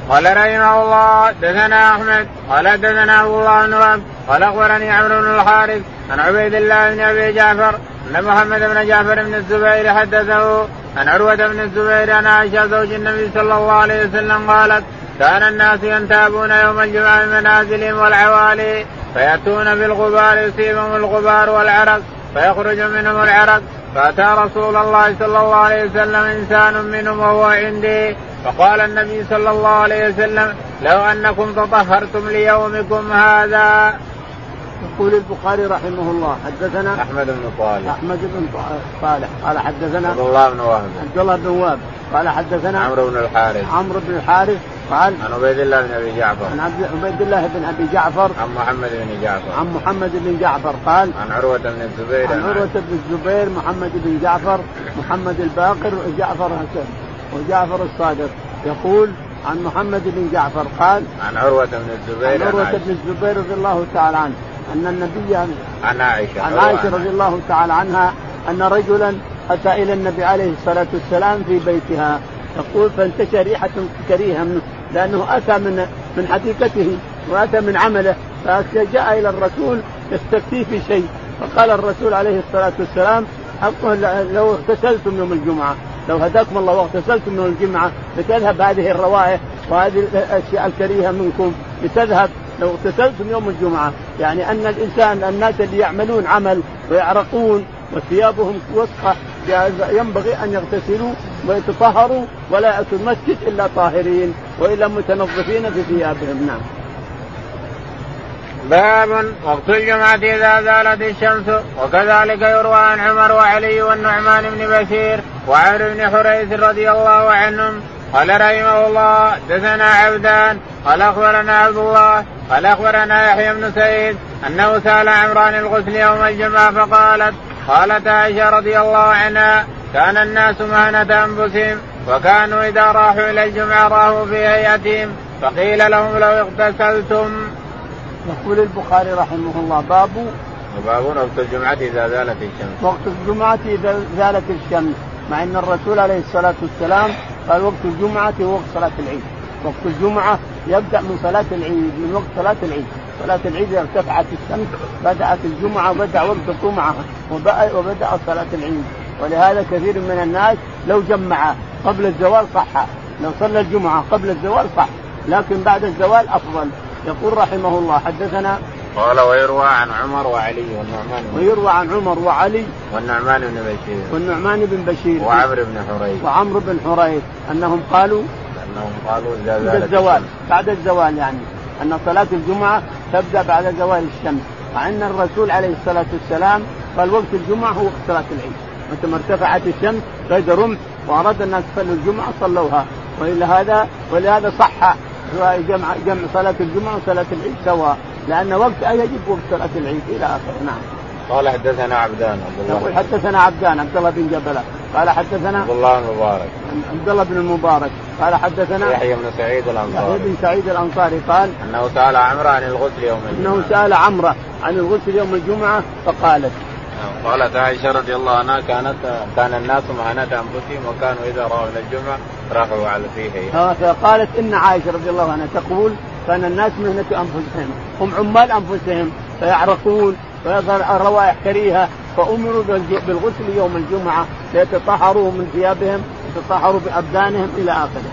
قال رحمه الله دثنا أحمد قال دثنا أبو الله بن وهب قال أخبرني عمرو بن الحارث عن عبيد الله بن أبي جعفر أن محمد بن جعفر بن الزبير حدثه عن عروة بن الزبير عن عائشة زوج النبي صلى الله عليه وسلم قالت كان الناس ينتابون يوم الجمعة من منازلهم والعوالي فيأتون بالغبار يصيبهم الغبار والعرق فيخرج منهم العرق فأتى رسول الله صلى الله عليه وسلم إنسان منهم وهو عندي فقال النبي صلى الله عليه وسلم لو أنكم تطهرتم ليومكم هذا. يقول البخاري رحمه الله حدثنا أحمد بن صالح أحمد بن صالح. قال حدثنا عبد الله بن وهب. عبد الله بن وهب. قال حدثنا عمرو بن الحارث. عمرو بن الحارث. قال عن عبيد الله بن أبي جعفر. عن عبيد الله بن أبي جعفر. عن محمد بن جعفر. عن محمد بن جعفر. قال عن عروة بن الزبير. عن عروة بن الزبير محمد بن جعفر محمد الباقر جعفر وجعفر الصادق يقول عن محمد بن جعفر قال عن عروة بن الزبير عن عروة بن الزبير رضي الله تعالى عنه أن النبي عن عائشة عن عائشة رضي الله تعالى عنها أن رجلا أتى إلى النبي عليه الصلاة والسلام في بيتها. يقول فانتشر ريحة كريهة منه لأنه أتى من من حديقته وأتى من عمله فجاء إلى الرسول يستفتيه في شيء. فقال الرسول عليه الصلاة والسلام لو اغتسلتم يوم الجمعة. لو هداكم الله واغتسلتم من الجمعة لتذهب هذه الروائح وهذه الأشياء الكريهة منكم لتذهب لو اغتسلتم يوم الجمعة يعني أن الإنسان الناس اللي يعملون عمل ويعرقون وثيابهم وسخة ينبغي أن يغتسلوا ويتطهروا ولا يأتوا المسجد إلا طاهرين وإلا متنظفين في ثيابهم نعم. باب وقت الجمعة إذا زالت الشمس وكذلك يروى عن عمر وعلي والنعمان بن بشير وعمر بن حريث رضي الله عنهم قال رحمه الله دثنا عبدان قال أخبرنا عبد الله قال أخبرنا يحيى بن سعيد أنه سأل عمران الغسل يوم الجمعة فقالت قالت عائشة رضي الله عنها كان الناس مهنة أنفسهم وكانوا إذا راحوا إلى الجمعة راحوا في هيئتهم فقيل لهم لو اغتسلتم. يقول البخاري رحمه الله باب باب وقت الجمعة إذا زالت الشمس. وقت الجمعة إذا زالت الشمس. مع أن الرسول عليه الصلاة والسلام قال وقت الجمعة هو وقت صلاة العيد. وقت الجمعة يبدأ من صلاة العيد من وقت صلاة العيد. صلاة العيد ارتفعت الشمس بدأت الجمعة وبدأ وقت الجمعة وبدأ صلاة العيد. ولهذا كثير من الناس لو جمع قبل الزوال صح لو صلى الجمعة قبل الزوال صح لكن بعد الزوال أفضل. يقول رحمه الله حدثنا قال ويروى عن عمر وعلي والنعمان ويروى عن عمر وعلي والنعمان بن بشير والنعمان بن بشير وعمر بن حريث. وعمرو بن حريث. أنهم قالوا أنهم قالوا إذا الزوال بعد الزوال يعني أن صلاة الجمعة تبدأ بعد زوال الشمس. مع أن الرسول عليه الصلاة والسلام قال وقت الجمعة هو وقت صلاة العيد. متى ما ارتفعت الشمس قيد رمح وأراد الناس يصلوا الجمعة صلوها. والا هذا ولهذا صح جمع جمع صلاة الجمعة وصلاة العيد سواء. لأن وقت يجب وقت صلاة العيد إلى آخره نعم. قال حدثنا عبدان عبد الله. يقول حدثنا عبدان عبد الله بن جبله قال حدثنا عبد الله بن المبارك. عبد الله بن المبارك. قال حدثنا يحيى بن سعيد الأنصاري. يحيى بن سعيد الأنصاري قال أنه سأل عمرو عن الغسل يوم الجمعة. أنه سأل عمرو عن الغسل يوم الجمعة فقالت قالت عائشة رضي الله عنها كانت كان الناس مهنة أنفسهم وكانوا إذا رأوا من الجمعة رفعوا على فيه. فقالت إن عائشة رضي الله عنها تقول كان الناس مهنة أنفسهم هم عمال أنفسهم فيعرقون ويظهر روائح كريهة فأمروا بالغسل يوم الجمعة ليتطهروا من ثيابهم يتطهروا بأبدانهم إلى آخره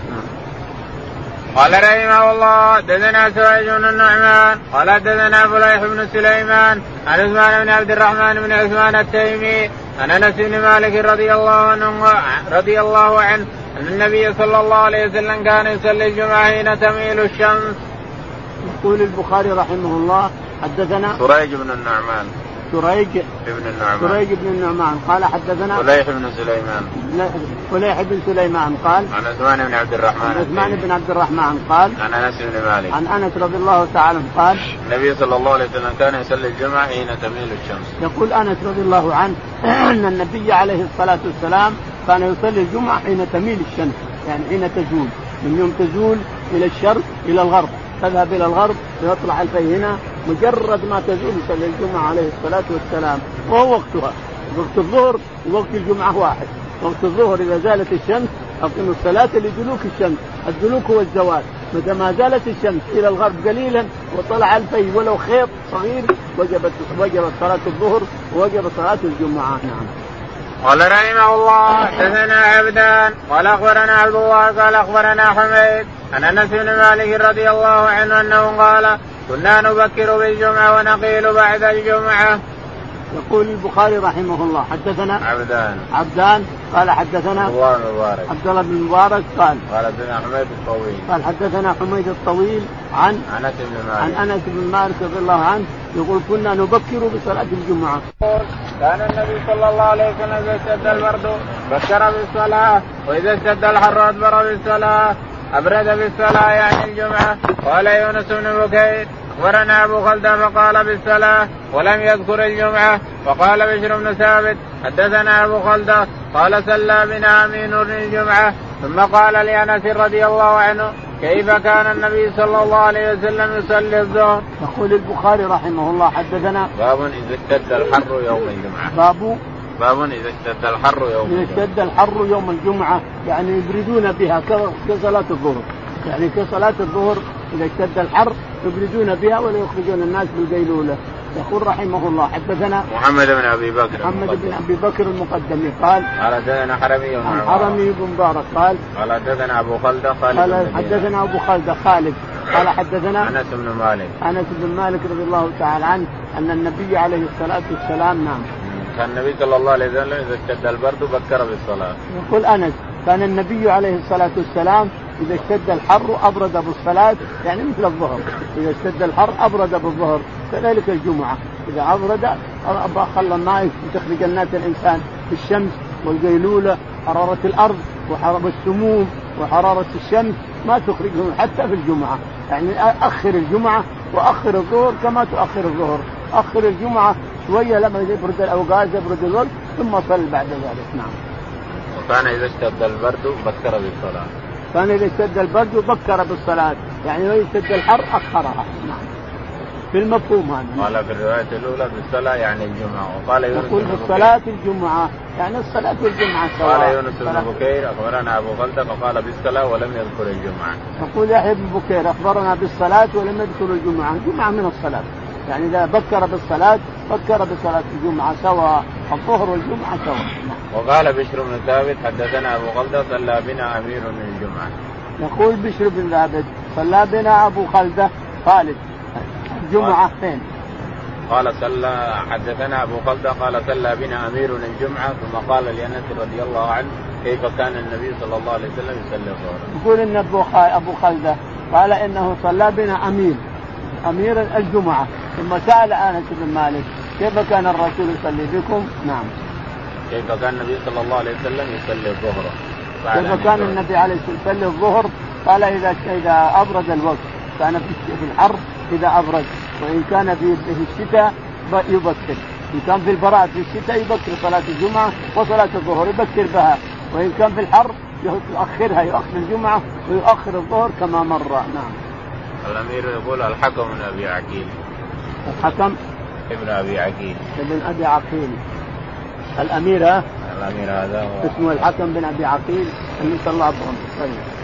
قال رحمه الله دثنا سويد بن النعمان قال دثنا فليح بن سليمان عن عثمان بن عبد الرحمن بن عثمان التيمي عن أنس بن مالك رضي الله عنه رضي الله عنه أن النبي صلى الله عليه وسلم كان يصلي الجمعة حين تميل الشمس. يقول البخاري رحمه الله حدثنا سريج بن النعمان. سريج بن النعمان. سريج بن النعمان. قال حدثنا فليح بن سليمان. فليح بن سليمان قال عن عثمان بن عبد الرحمن. عن عثمان بن عبد الرحمن قال عن أنس بن مالك. عن أنس رضي الله تعالى عنه قال النبي صلى الله عليه وسلم كان يصلي الجمعة حين تميل الشمس. يقول أنس رضي الله عنه [clears throat] أن النبي عليه الصلاة والسلام كان يصلي الجمعة حين تميل الشمس يعني حين تزول من يوم تزول إلى الشرق إلى الغرب. تذهب إلى الغرب ويطلع الفي هنا مجرد ما تزول يصلي الجمعة عليه الصلاة والسلام. وهو وقتها. وقت الظهر ووقت الجمعة واحد. وقت الظهر إذا زالت الشمس اقيموا الصلاة لدلوك الشمس. الدلوك هو الزوال. متى ما زالت الشمس إلى الغرب قليلا وطلع الفي ولو خيط صغير وجبت وجبت صلاة الظهر ووجبت صلاة الجمعة. نعم. قال رحمه الله حدثنا عبدان قال أخبرنا عبد الله قال أخبرنا حميد. عن أنس بن مالك رضي الله عنه أنه قال كنا نبكر بالجمعة ونقيل بعد الجمعة. يقول البخاري رحمه الله حدثنا عبدان. عبدان قال حدثنا عبد الله بن مبارك. عبد الله بن مبارك قال قال حدثنا حميد الطويل. قال حدثنا حميد الطويل عن أنس بن مالك. عن أنس بن مالك رضي الله عنه يقول كنا نبكر بصلاة الجمعة. كان النبي صلى الله عليه وسلم إذا اشتد البرد بكر بالصلاة وإذا اشتد الحر أدبر بالصلاة. أبرد بالصلاة يعني الجمعة قال يونس بن بكير أخبرنا أبو خلدة فقال بالصلاة ولم يذكر الجمعة وقال بشر بن ثابت حدثنا أبو خلدة قال صلى بنا أمين الجمعة ثم قال لأنس رضي الله عنه كيف كان النبي صلى الله عليه وسلم يصلي الظهر؟ يقول البخاري رحمه الله حدثنا باب اذا اشتد الحر يوم الجمعة. باب باب إذا اشتد الحر يوم الجمعة. اذا اشتد الحر يوم الجمعة يعني يبردون بها كصلاة الظهر. يعني كصلاة الظهر إذا اشتد الحر يبردون بها ولا يخرجون الناس بالقيلولة. يقول رحمه الله حدثنا محمد بن أبي بكر محمد بن أبي بكر المقدمي قال قال حدثنا حرمي عن حرمي بن مبارك قال قال حدثنا أبو خلده خالد قال حدثنا أبو خلده خالد. قال حدثنا أنس بن مالك. أنس بن مالك رضي الله تعالى عنه أن النبي عليه الصلاة والسلام نعم كان النبي صلى الله عليه وسلم إذا اشتد البرد بكر بالصلاة. يقول أنس كان النبي عليه الصلاة والسلام إذا اشتد الحر أبرد بالصلاة يعني مثل الظهر. إذا اشتد الحر أبرد بالظهر كذلك الجمعة. إذا أبرد خلى الماء تخرج الناس الإنسان في الشمس والقيلوله حرارة الأرض وحرارة السموم وحرارة الشمس ما تخرجهم حتى في الجمعة. يعني أخر الجمعة وأخر الظهر كما تؤخر الظهر. أخر الجمعة شوية لما يبرد الاوقات يبرد الوقت ثم صل بعد ذلك. نعم. وكان إذا اشتد البرد بكر بالصلاة. كان إذا اشتد البرد بكر بالصلاة. يعني اذا اشتد الحر اخرها نعم. في المفهوم هذا. قال في الرواية الأولى بالصلاة يعني الجمعة. وقال يونس يقول بالصلاة الجمعة. يعني الصلاة والجمعه سواء. قال يونس بن بكير أخبرنا أبو خلدة فقال بالصلاة ولم يذكر الجمعة. يقول يحيى بن بكير أخبرنا بالصلاة ولم يذكر الجمعة. الجمعة من الصلاة. يعني إذا بكر بالصلاة بكر بصلاة الجمعة سواء الظهر والجمعة سواء وقال بشر بن ثابت حدثنا أبو خلدة صلى بنا أمير من الجمعة يقول بشر بن ثابت صلى بنا أبو خلدة خالد الجمعة فين؟ قال صلى حدثنا أبو خلدة قال صلى بنا أمير الجمعة ثم قال لأنس رضي الله عنه كيف كان النبي صلى الله عليه وسلم يصلي الظهر؟ يقول إن أبو أبو خلدة قال إنه صلى بنا أمير أمير الجمعة ثم سأل آنس بن مالك كيف كان الرسول يصلي بكم؟ نعم. كيف كان النبي صلى الله عليه وسلم يصلي الظهر؟ كيف كان النبي عليه الصلاة والسلام يصلي الظهر؟ قال إذا إذا ابرد الوقت كان في الحر إذا ابرد وإن كان في في الشتاء يبكر إن كان في البراد في الشتاء يبكر صلاة الجمعة وصلاة الظهر يبكر بها وإن كان في الحر يؤخرها يؤخر الجمعة ويؤخر الظهر كما مر نعم. الأمير يقول الحكم من أبي عقيل. الحكم ابن أبي عقيل. ابن أبي عقيل. الأمير ها؟ الأمير هذا هو اسمه الحكم بن أبي عقيل نسأل الله بهم طيب.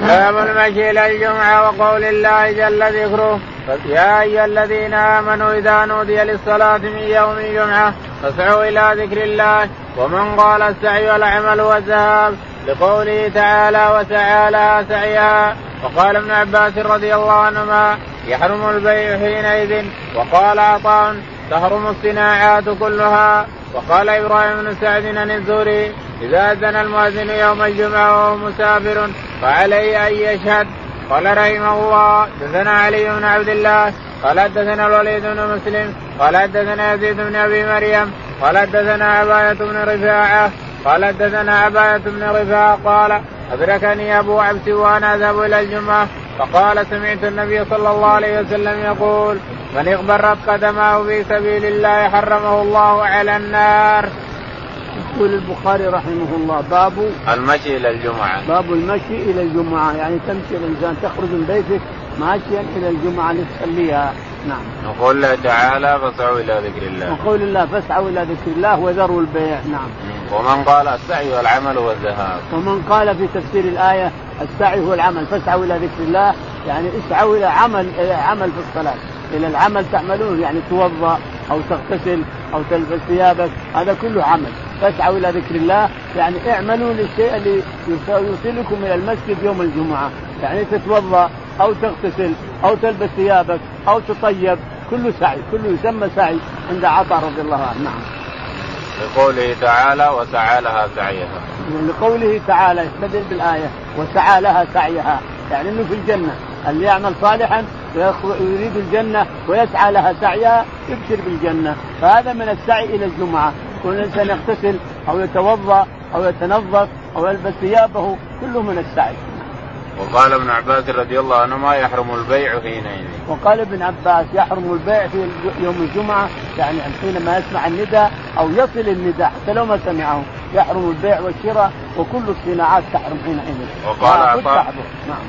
باب المشي إلى الجمعة وقول الله جل ذكره يا أيها الذين آمنوا إذا نودي للصلاة من يوم الجمعة فاسعوا إلى ذكر الله ومن قال السعي والعمل والذهاب لقوله تعالى وتعالى سعيها وقال ابن عباس رضي الله عنهما يحرم البيع حينئذ. وقال عطاء تحرم الصناعات كلها. وقال إبراهيم بن سعد عن إذا أذن المؤذن يوم الجمعة وهو مسافر فعليه أن يشهد. قال رحمه الله دثنا علي بن عبد الله. قال حدثنا الوليد بن مسلم. قال حدثنا يزيد بن أبي مريم. قال حدثنا عباية بن رفاعة. قال حدثنا عباية بن رفاعة قال أدركني أبو عبس وأنا أذهب إلى الجمعة. فقال سمعت النبي صلى الله عليه وسلم يقول من اغبرت قدماه في سبيل الله حرمه الله على النار. يقول البخاري رحمه الله باب المشي إلى الجمعة. باب المشي إلى الجمعة يعني تمشي الإنسان تخرج من بيتك ماشيا إلى الجمعة لتصليها نعم. وقول الله تعالى فاسعوا إلى ذكر الله. وقول الله فاسعوا إلى ذكر الله وذروا البيع نعم. ومن قال السعي والعمل والذهاب. ومن قال في تفسير الآية السعي هو العمل فاسعوا إلى ذكر الله يعني اسعوا إلى عمل إلى عمل في الصلاة إلى العمل تعملون يعني توضأ أو تغتسل أو تلبس ثيابك هذا كله عمل فاسعوا إلى ذكر الله يعني اعملوا للشيء اللي يوصلكم إلى المسجد يوم الجمعة يعني تتوضأ أو تغتسل أو تلبس ثيابك أو تطيب كله سعي كله يسمى سعي عند عطاء رضي الله عنه. نعم. لقوله تعالى وسعى لها سعيها لقوله تعالى يستدل بالآية وسعى لها سعيها. يعني أنه في الجنة. اللي يعمل صالحا ويريد الجنة ويسعى لها سعيها يبشر بالجنة. فهذا من السعي إلى الجمعة. كل إنسان يغتسل أو يتوضأ أو يتنظف أو يلبس ثيابه كله من السعي. وقال ابن عباس رضي الله عنهما يحرم البيع حينئذ. وقال ابن عباس يحرم البيع في يوم الجمعة يعني حينما يسمع النداء أو يصل النداء حتى لو ما سمعه يحرم البيع والشراء وكل الصناعات تحرم حينئذ. وقال عطاء نعم.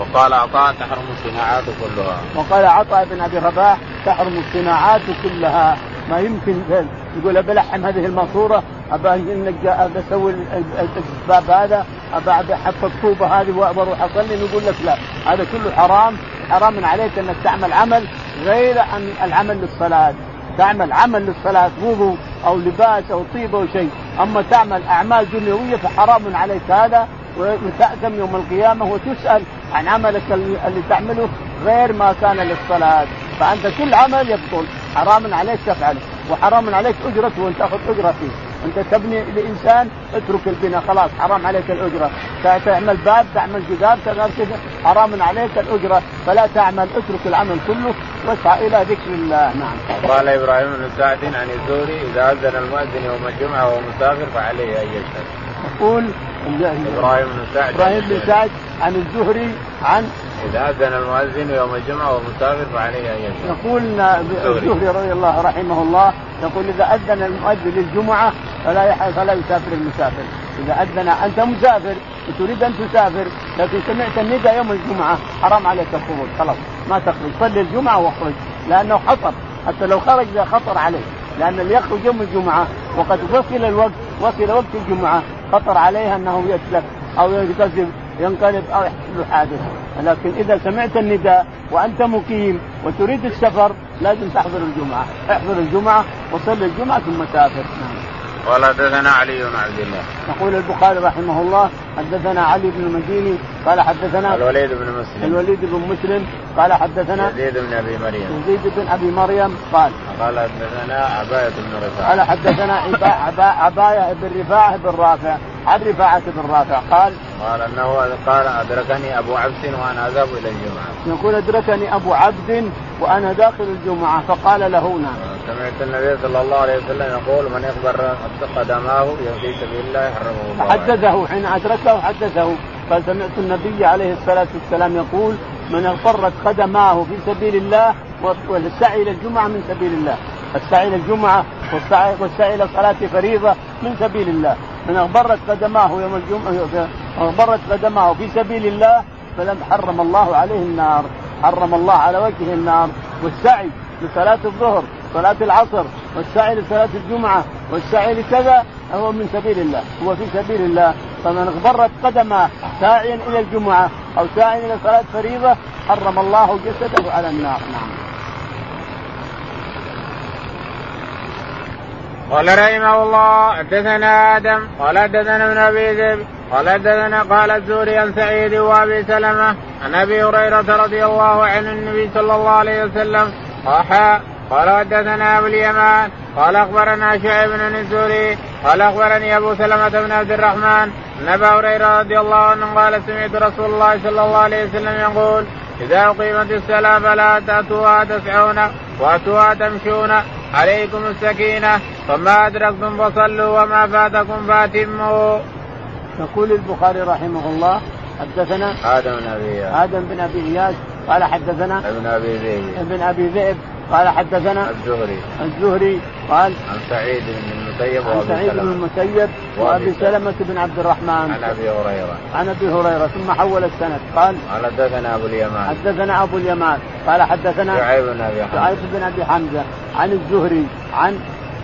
وقال عطاء تحرم الصناعات كلها. وقال عطاء بن أبي رباح تحرم الصناعات كلها. ما يمكن يقول بلحم هذه الماسورة ابى ابى أسوي الباب هذا ابى أحط الطوبة هذه وأروح أصلي نقول لك لا. هذا كله حرام. حرام عليك إنك تعمل عمل غير ان العمل للصلاة. تعمل عمل للصلاة وضوء أو لباس أو طيبه أو شيء. أما تعمل أعمال دنيوية فحرام عليك هذا وتأثم يوم القيامة وتسأل عن عملك اللي تعمله غير ما كان للصلاة. فأنت كل عمل يبطل. حرام عليك تفعله وحرام عليك أجرته وأنت تأخذ أجرة فيه. أنت تبني لإنسان اترك البناء خلاص حرام عليك الأجرة. تعمل باب تعمل جدار تعمل كذا حرام عليك الأجرة. فلا تعمل اترك العمل كله واسعى إلى ذكر الله. نعم. قال إبراهيم بن سعد عن الزهري إذا أذن المؤذن يوم الجمعة وهو مسافر فعليه أن يشهد. يقول إبراهيم بن سعد إبراهيم بن سعد عن الزهري عن إذا أذن المؤذن يوم الجمعة وهو مسافر فعليه أن يشهد. يقول الزهري رضي الله رحمه الله يقول إذا أذن المؤذن للجمعة فلا فلا يسافر المسافر، إذا أذن أنت مسافر وتريد أن تسافر لكن سمعت النداء يوم الجمعة حرام عليك الخروج خلاص ما تخرج صلي الجمعة واخرج لأنه خطر. حتى لو خرج خطر عليه لأن اللي يخرج يوم الجمعة وقد وصل الوقت وصل وقت الجمعة خطر عليها أنه يسلك أو يكذب ينقلب أو يحصل حادث لكن إذا سمعت النداء وأنت مقيم وتريد السفر لازم تحضر الجمعة، احضر الجمعة وصل الجمعة ثم سافر. نعم. قال حدثنا علي بن عبد الله. يقول البخاري رحمه الله حدثنا علي بن المديني قال حدثنا الوليد بن مسلم. الوليد بن مسلم قال حدثنا يزيد بن أبي مريم. يزيد بن أبي مريم قال قال حدثنا عباية بن رفاعة. قال حدثنا عباية بن رفاعة بن رافع. عن رفاعة بن رافع قال قال أنه قال أدركني أبو عبد وأنا أذهب إلى الجمعه. يقول أدركني أبو عبد وأنا داخل الجمعة فقال له نعم. سمعت النبي صلى الله عليه وسلم يقول من يخبر قدماه في سبيل الله حرمه الله. حدثه حين أدركه حدثه قال سمعت النبي عليه الصلاة والسلام يقول من اغفرت قدماه في سبيل الله والسعي إلى الجمعة من سبيل الله. السعي إلى الجمعة والسعي والسعي إلى صلاة فريضة من سبيل الله من أغبرت قدماه يوم الجمعة أغبرت قدماه في سبيل الله فلم حرم الله عليه النار حرم الله على وجهه النار. والسعي لصلاة الظهر صلاة العصر والسعي لصلاة الجمعة والسعي لكذا هو من سبيل الله. هو في سبيل الله. فمن أغبرت قدمه ساعيا إلى الجمعة أو ساعيا إلى صلاة فريضة حرم الله جسده على النار. نعم. قال رحمه الله حدثنا آدم قال حدثنا ابن أبي ذئب قال حدثنا قال الزوري عن سعيد وأبي سلمة عن أبي هريرة رضي الله عن النبي صلى الله عليه وسلم قال قال حدثنا أبو اليمان قال أخبرنا شعيب بن الزوري قال أخبرني أبو سلمة بن عبد الرحمن ان ابا هريرة رضي الله عنه قال سمعت رسول الله صلى الله عليه وسلم يقول إذا أقيمت الصلاة فلا تأتوها تسعون وأتوها تمشون عليكم السكينة. فما أدركتم فصلوا وما فاتكم فاتموا. يقول البخاري رحمه الله حدثنا آدم بن أبي آدم بن أبي إياس قال حدثنا ابن أبي ذئب ابن أبي ذئب قال حدثنا الزهري. الزهري قال عن سعيد بن المسيب عن وأبي سعيد بن المسيب وأبي سلمة. بن عبد الرحمن. عن أبي هريرة. عن أبي هريرة ثم حول السند. قال حدثنا أبو اليمان. حدثنا أبو اليمان. قال حدثنا شعيب بن أبي حمزة. شعيب بن أبي حمزة. عن الزهري عن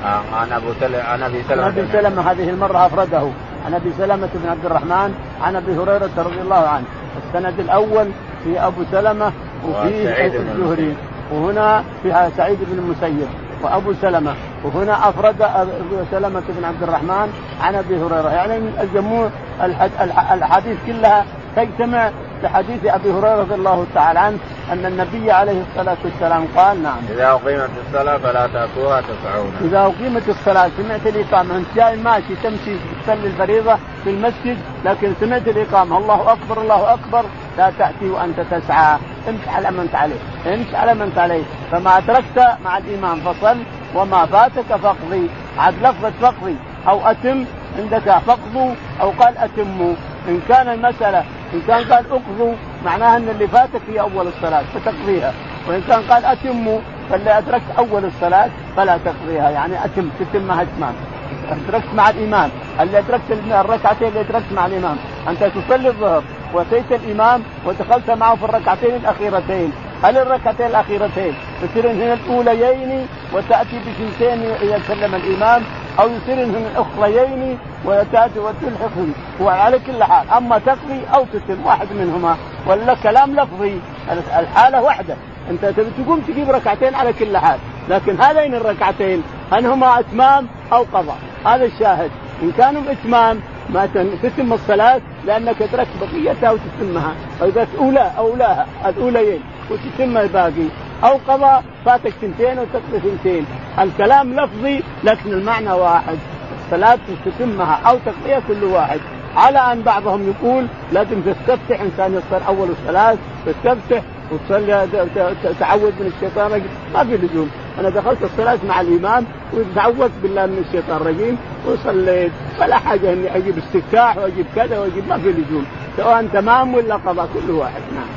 آه، عن أبو سلمه عن أبي سلمه أبي سلمة. هذه المرة أفرده. عن أبي سلمة بن عبد الرحمن عن أبي هريرة رضي الله عنه. السند الأول في أبو سلمة وفيه الزهري. وهنا فيها سعيد بن المسيب وأبو سلمة وهنا أفرد سلمة بن عبد الرحمن عن أبي هريرة. يعني الجموع الحد- الح- الاحاديث كلها تجتمع في حديث أبي هريرة رضي الله تعالى عنه أن النبي عليه الصلاة والسلام قال نعم. إذا أقيمت الصلاة فلا تاتوها تسعون. إذا أقيمت الصلاة سمعت الإقامة. أنت جاي ماشي تمشي تصلي الفريضة في المسجد لكن سمعت الإقامة. الله أكبر الله أكبر. لا تأتي وأنت تسعى. امشي على ما أنت عليه. امشي على ما أنت عليه. فما أدركت مع الإمام فصل وما فاتك فاقضي. عاد لفظة فاقضي. أو أتم عندك فاقضوا أو قال أتموا. إن كان المسألة إن كان قال اقضوا معناها إن اللي فاتك في أول الصلاة فتقضيها. وإن كان قال أتموا فاللي أدركت أول الصلاة فلا تقضيها. يعني أتم تتمها اتمام أدركت مع الإمام. اللي أدركت الركعتين اللي أدركت مع الإمام. أنت تصلي الظهر وأتيت الإمام ودخلت معه في الركعتين الأخيرتين. هل الركعتين الأخيرتين يصيرن هنا الأوليين وتأتي بثنتين اذا سلم الإمام أو يصيرن الأخريين وتاتي وتلحقهم وعلى كل حال. أما تقضي أو تتم واحد منهما. ولا كلام لفظي. الحالة واحدة. أنت تبي تقوم تجيب ركعتين على كل حال. لكن هذين الركعتين هل هما إتمام أو قضاء. هذا الشاهد. إن كانوا اتمام ما تتم الصلاة لأنك أدركت بقيتها وتتمها. وإذا أولى أولاها الأوليين وتتم الباقي. أو قضاء فاتك سنتين وتقضي سنتين الكلام لفظي لكن المعنى واحد. الصلاة تتمها أو تقضيها كل واحد. على أن بعضهم يقول لازم تستفتح إنسان يصل أول الصلاة تستفتح وتصلي تعوذ من الشيطان الرجيم. ما في لزوم. أنا دخلت الصلاة مع الإمام وتعوذت بالله من الشيطان الرجيم وصليت. فلا حاجة إني أجيب استفتاح وأجيب كذا وأجيب ما في لزوم. سواء تمام ولا قضاء كل واحد. نعم.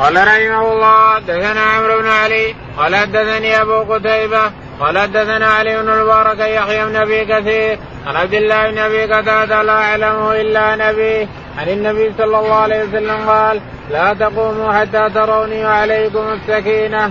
قال رحمه الله حدثنا عمرو بن علي قال حدثني أبو قتيبة قال حدثنا علي بن المبارك يحيى بن أبي كثير عن عبد الله بن أبي قتادة لا أعلمه إلا نبي. عن النبي صلى الله عليه وسلم قال لا تقوموا حتى تروني وعليكم السكينة.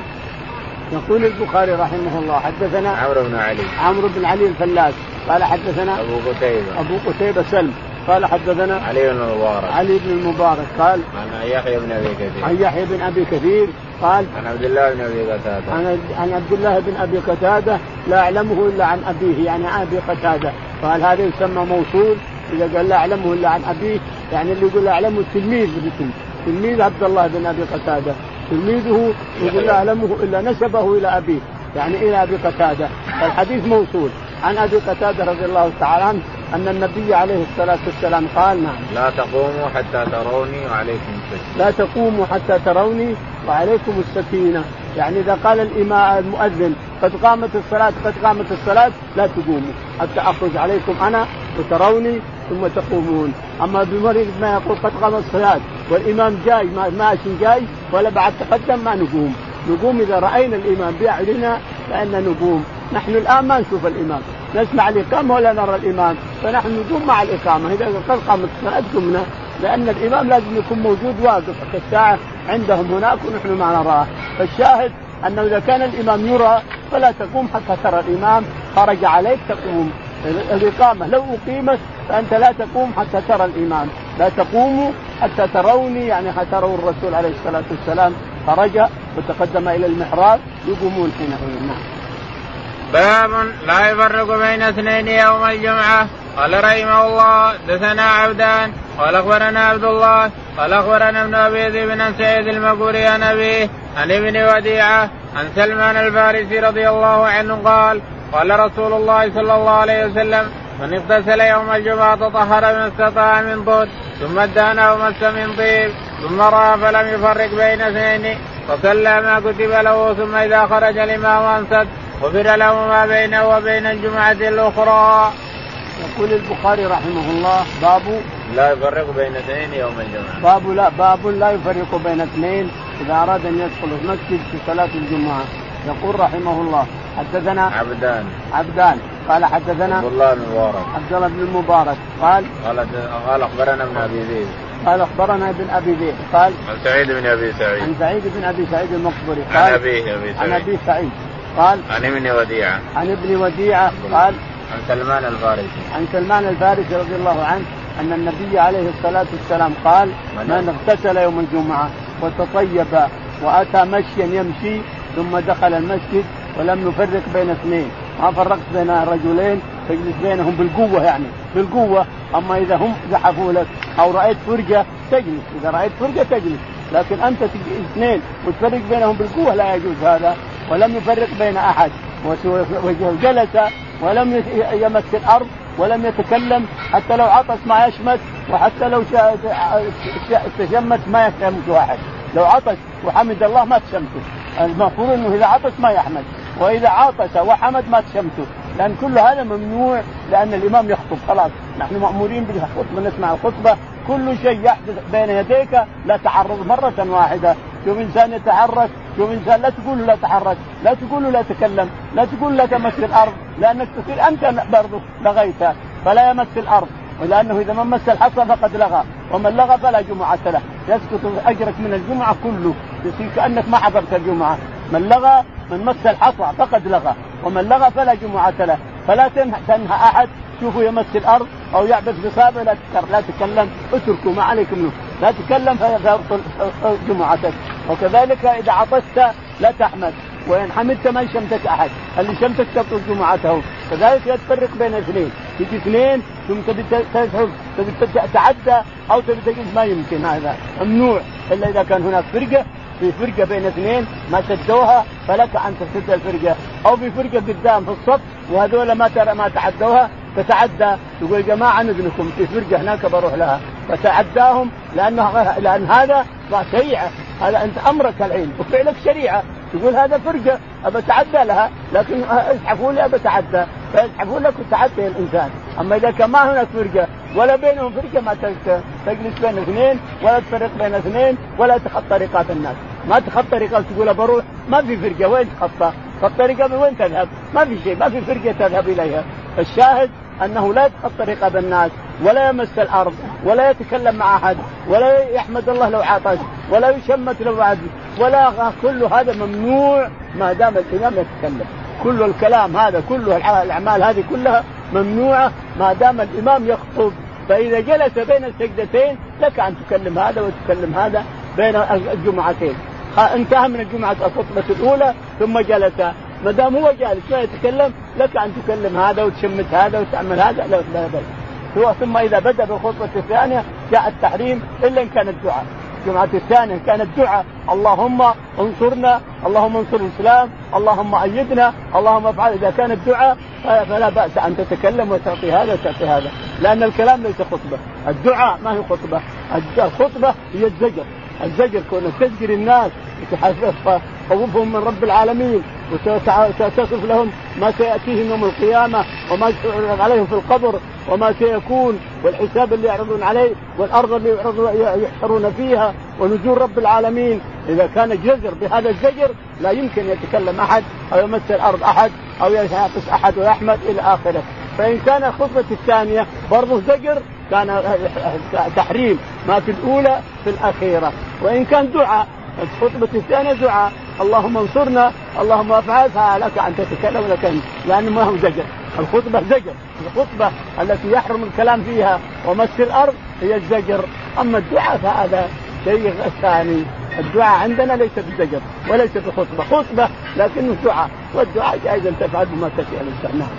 يقول البخاري رحمه الله حدثنا عمرو بن علي. عمرو بن علي الفلاس. قال حدثنا أبو قتيبة. أبو قتيبة سلم. قال حدثنا علي بن المبارك. علي بن المبارك قال عن يحيى بن أبي كثير. عن يحيى بن أبي كثير. قال عن عبد الله بن أبي قتادة. عن عبد الله بن أبي قتادة لا أعلمه إلا عن أبيه يعني عن أبي قتادة. قال هذا يسمى موصول إذا قال لا أعلمه إلا عن أبيه يعني اللي يقول أعلمه التلميذ بالاسم تلميذ عبد الله بن أبي قتادة. تلميذه يقول لا أعلمه إلا نسبه إلى أبيه يعني إلى أبي قتادة. الحديث موصول. عن أبي قتادة رضي الله تعالى عنه أن النبي عليه الصلاة والسلام قال نعم. لا تقوموا حتى تروني وعليكم السكينه. لا تقوموا حتى تروني وعليكم السكينة. يعني إذا قال الإمام المؤذن قد قامت الصلاة قد قامت الصلاة لا تقوموا. حتى أخرج عليكم أنا وتروني ثم تقومون. أما بمريض ما يقول قد قامت الصلاة والإمام جاي ما- ماشي جاي ولا بعد تقدم ما نقوم. نقوم إذا رأينا الإمام بأعيننا فإن نقوم. نحن الآن ما نشوف الإمام. نسمع الإقامة ولا نرى الإمام. فنحن نقوم مع الإقامة. إذا قد قامت الصلاة قمنا. لأن الإمام لازم يكون موجود واقف كالساعة عندهم هناك ونحن ما نراه. فالشاهد أنه إذا كان الإمام يرى فلا تقوم حتى ترى الإمام. خرج عليك تقوم. الإقامة لو أقيمت فأنت لا تقوم حتى ترى الإمام. لا تقوموا حتى تروني يعني حتى تروا الرسول عليه الصلاة والسلام. خرج وتقدم إلى المحراب يقومون حينئذ نعم باب لا يفرق بين اثنين يوم الجمعة. قال رحمه الله دثنا عبدان قال أخبرنا عبد الله قال أخبرنا ابن أبي ذئب عن سعيد المقبوري عن أبيه عن ابن وديعة عن سلمان الفارسي رضي الله عنه قال قال رسول الله صلى الله عليه وسلم من اغتسل يوم الجمعة تطهر ما استطاع من طهر ثم ادان أو مس من طيب ثم رأى فلم يفرق بين اثنين فصلى ما كتب له ثم إذا خرج الإمام انسد غفر له ما بينه وبين الجمعة الأخرى. يقول البخاري رحمه الله باب لا يفرق بين اثنين يوم الجمعة. باب لا باب لا يفرق بين اثنين إذا أراد أن يدخل المسجد في صلاة الجمعة. يقول رحمه الله حدثنا عبدان. عبدان. قال حدثنا عبد الله بن مبارك. عبد الله بن المبارك قال قال قال أخبرنا ابن أبي ذئب. قال أخبرنا ابن أبي ذئب. قال عن سعيد بن أبي سعيد. عن سعيد بن أبي سعيد المقبري. عن قال أبيه أبي عن سعيد. أبي سعيد. قال عن ابن وديعة. عن ابن وديعة. قال عن سلمان الفارسي. عن سلمان الفارسي رضي الله عنه. أن النبي عليه الصلاة والسلام قال من اغتسل يوم الجمعة وتطيب وأتى مشيا يمشي ثم دخل المسجد ولم يفرق بين اثنين. ما فرقت بين رجلين تجلس بينهم بالقوة يعني. بالقوة أما إذا هم زحفوا لك أو رأيت فرقة تجلس. إذا رأيت فرقة تجلس. لكن أنت اثنين وتفرق بينهم بالقوة لا يجوز هذا. ولم يفرق بين أحد. وجلس ولم يمس الأرض ولم يتكلم حتى لو عطس ما يشمت وحتى لو تشمت ما يشمت واحد. لو عطس وحمد الله ما تشمته. المفروض إنه إذا عطس ما يحمد. وإذا عطس وحمد ما تشمته. لأن كل هذا ممنوع لأن الإمام يخطب. خلاص نحن مأمورين بالخطبة نسمع الخطبة. كل شيء يحدث بين يديك لا تعرض مرة واحدة. شوف إنسان يتحرك شوف إنسان لا تقول لا تحرك لا تقول لا تكلم لا تقول لا تمس الأرض لأنك تصير أنت برضه لغيت فلا يمس الأرض ولأنه إذا ما مس الحصى فقد لغى ومن لغى فلا جمعة له يسقط أجرك من الجمعة كله يصير كأنك ما حضرت الجمعة من لغى من مس الحصى فقد لغى ومن لغى فلا جمعة له فلا تنهى أحد شوفوا يمس الأرض أو يعبث بصابه لا لا تكلم اتركوا ما عليكم منه لا تكلم فيبطل جمعتك وكذلك إذا عطست لا تحمد وإن حمدت ما شمتك أحد اللي شمتك تبطل جمعته. كذلك لا تفرق بين اثنين تجي اثنين ثم تبي تذهب تبي تتعدى أو تبي تجلس ما يمكن هذا. ممنوع إلا إذا كان هناك فرقة في فرقة بين اثنين ما سدوها فلك أن تسد الفرقة. أو في فرقة قدام في الصف وهذول ما ترى ما تعدوها تتعدى تقول عن اذنكم في فرقة هناك بروح لها. فتعداهم لأنه لأن هذا شريعه هذا أنت أمرك الحين وفعلك شريعة. تقول هذا فرقه أبى أتعدى لها لكن اسحفوا لي أبى أتعدى. فيسحبون لك وتعدى الإنسان. أما إذا كان ما هناك فرقه ولا بينهم فرقه ما تجلس بين اثنين ولا تفرق بين اثنين ولا تخطى رقاب الناس. ما تخطى رقاب تقول بروح ما في فرقه وين تخطى؟ خطى رقاب وين تذهب؟ ما في شيء ما في فرقه تذهب إليها. الشاهد أنه لا يتخطى رقاب الناس. ولا يمس الأرض ولا يتكلم مع أحد ولا يحمد الله لو عطش ولا يشمت لو عد ولا كل هذا ممنوع ما دام الإمام يتكلم. كل الكلام هذا كله الأعمال هذه كلها ممنوعة ما دام الإمام يخطب. فإذا جلس بين السجدتين لك أن تكلم هذا وتكلم هذا بين الجمعتين. انتهى من الجمعة الخطبة الأولى ثم جلس. ما دام هو جالس ما يتكلم لك أن تكلم هذا وتشمت هذا وتعمل هذا لا لا بل ثم إذا بدأ بالخطبة الثانية جاء التحريم إلا إن كان الدعاء. الجمعة الثانية كانت دعاء اللهم انصرنا اللهم انصر الإسلام اللهم أيدنا اللهم افعل إذا كانت دعاء فلا بأس أن تتكلم وتعطي هذا وتعطي هذا. لأن الكلام ليس خطبة. الدعاء ما هي خطبة؟ الخطبة هي الزجر. الزجر كونك تزجر الناس وتخوفهم من رب العالمين وتصف لهم ما سيأتيهم يوم القيامة وما سيعرض عليهم في القبر وما سيكون والحساب اللي يعرضون عليه والأرض اللي يحشرون فيها ونزول رب العالمين. إذا كان جزر بهذا الزجر لا يمكن يتكلم أحد أو يمس الأرض أحد أو يعطس أحد ويحمد إلى آخره. فإن كان الخطبة الثانية برضه زجر كان تحريم ما في الأولى في الأخيرة. وإن كان دعاء الخطبة الثانية دعاء. اللهم انصرنا اللهم افعل فلك أن تتكلم لك لأنه ما هو زجر. الخطبة زجر. الخطبة التي يحرم الكلام فيها ومس الأرض هي الزجر. أما الدعاء فهذا شيء ثاني. الدعاء عندنا ليس بالزجر وليس بخطبة. خطبة لكنه دعاء والدعاء جائز أن تفعل بما تشاء الإنسان. نعم.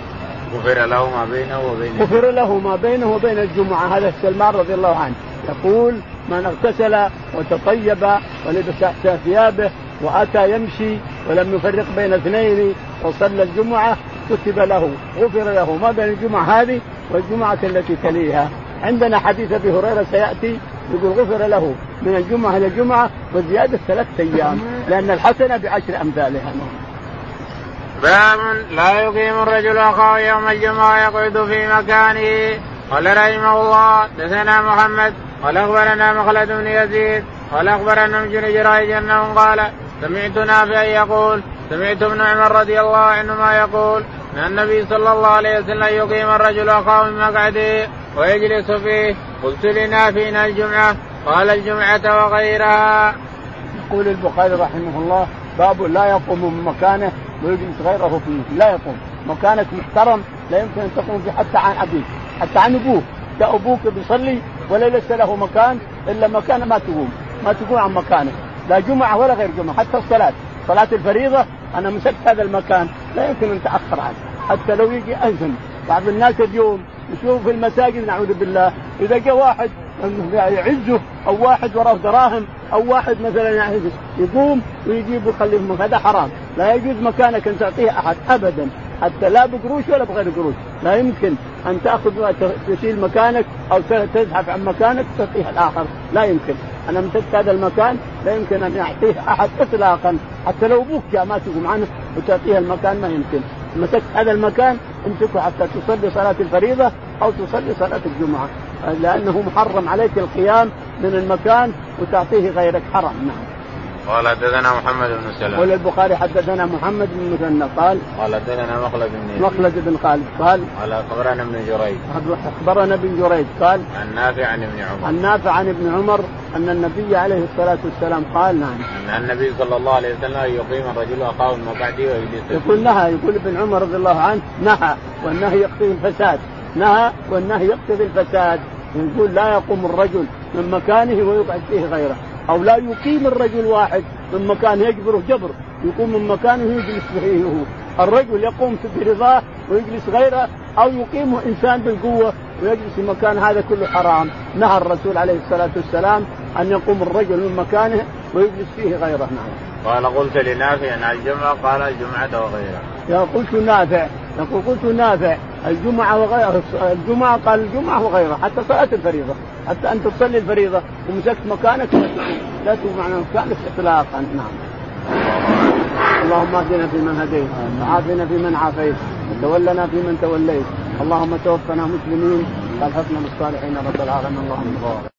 غفر له ما بينه وبين غفر له ما بينه وبين الجمعة. هذا سلمان رضي الله عنه. يقول من اغتسل وتطيب ولبس ثيابه وأتى يمشي ولم يفرق بين اثنين وصلى الجمعة كتب له غفر له ما بين الجمعة هذه والجمعة التي تليها. عندنا حديث أبي هريرة سيأتي يقول غفر له من الجمعة إلى الجمعة وزيادة ثلاثة أيام لأن الحسنه بعشر أمثالها. باب لا يقيم الرجل أخاه يوم الجمعة يقعد في مكانه. قال رحمه الله دثنا محمد قال أخبرنا مخلد بن يزيد قال أخبرنا ابن جريج انه قال سمعت نافعا يقول سمعت ابن عمر رضي الله عنهما يقول إن النبي صلى الله عليه وسلم يقيم الرجل اخاه من مقعده ويجلس فيه قلت لنافع الجمعة؟ قال الجمعة وغيرها. يقول البخاري رحمه الله باب لا يقوم من مكانه ويجلس غيره فيه لا يقوم. مكانك محترم لا يمكن أن تقوم فيه حتى عن أبيك حتى عن أبوك. جاء أبوك بيصلي ولا ليس له مكان إلا مكان ما تقوم. ما تقوم عن مكانك. لا جمعة ولا غير جمعة حتى الصلاة. صلاة الفريضة أنا مسكت هذا المكان لا يمكن أن تأخر عنه. حتى لو يجي أذن بعض الناس اليوم يشوف في المساجد نعوذ بالله إذا جاء واحد يعزه أو واحد وراه دراهم أو واحد مثلا يقوم ويجيب ويخليه هذا حرام. لا يجوز مكانك أن تعطيه أحد ابدا. حتى لا بقروش ولا بغير قروش. لا يمكن أن تأخذ تشيل مكانك أو تزحف عن مكانك تعطيه الآخر. لا يمكن. أنا مسكت هذا المكان لا يمكن أن يعطيه أحد اطلاقا. حتى لو أبوك ما تقوم عنه وتعطيه المكان ما يمكن. مسكت هذا المكان أمسكه حتى تصلي صلاة الفريضة أو تصلي صلاة الجمعة. لأنه محرم عليك القيام من المكان وتعطيه غيرك. حرام نعم. قال حدثنا محمد بن سلمة. قال البخاري حدثنا محمد بن مثنى قال قال حدثنا مخلد بن مخلد بن خالد قال قال أخبرنا ابن جريج. أخبرنا ابن جريج قال عن نافع عن ابن عمر. عن نافع عن ابن عمر أن النبي عليه الصلاة والسلام قال نعم. أن النبي صلى الله عليه وسلم يقيم الرجل أخاه من بعده ويجلس. يقول نهى يقول ابن عمر رضي الله عنه نهى والنهي يقتضي الفساد. نهى والنهي يقتضي الفساد. يقول لا يقوم الرجل من مكانه ويقعد فيه غيره. أو لا يقيم الرجل واحد من مكان يجبره جبر يقوم من مكانه ويجلس فيه هو الرجل يقوم برضاه ويجلس غيره أو يقيمه إنسان بالقوة ويجلس في مكان هذا كله حرام. نهى الرسول عليه الصلاة والسلام أن يقوم الرجل من مكانه ويجلس فيه غيره. نعم. قال قلت لنافع عن الجمعة قال الجمعة وغيرها. يا قلت نافع. يقول قلت نافع. الجمعة وغيرها الجمعة قال الجمعة وغيرها حتى صلاة الفريضة. حتى أنت تصلي الفريضة. ومسكت مكانك لا تقوم معنى مكانك إطلاقا. نعم. اللهم اهدنا فيمن هديت وعافنا فيمن عافيت وتولنا فيمن توليت. اللهم توفنا مسلمين والحقنا بالصالحين رب العالمين. اللهم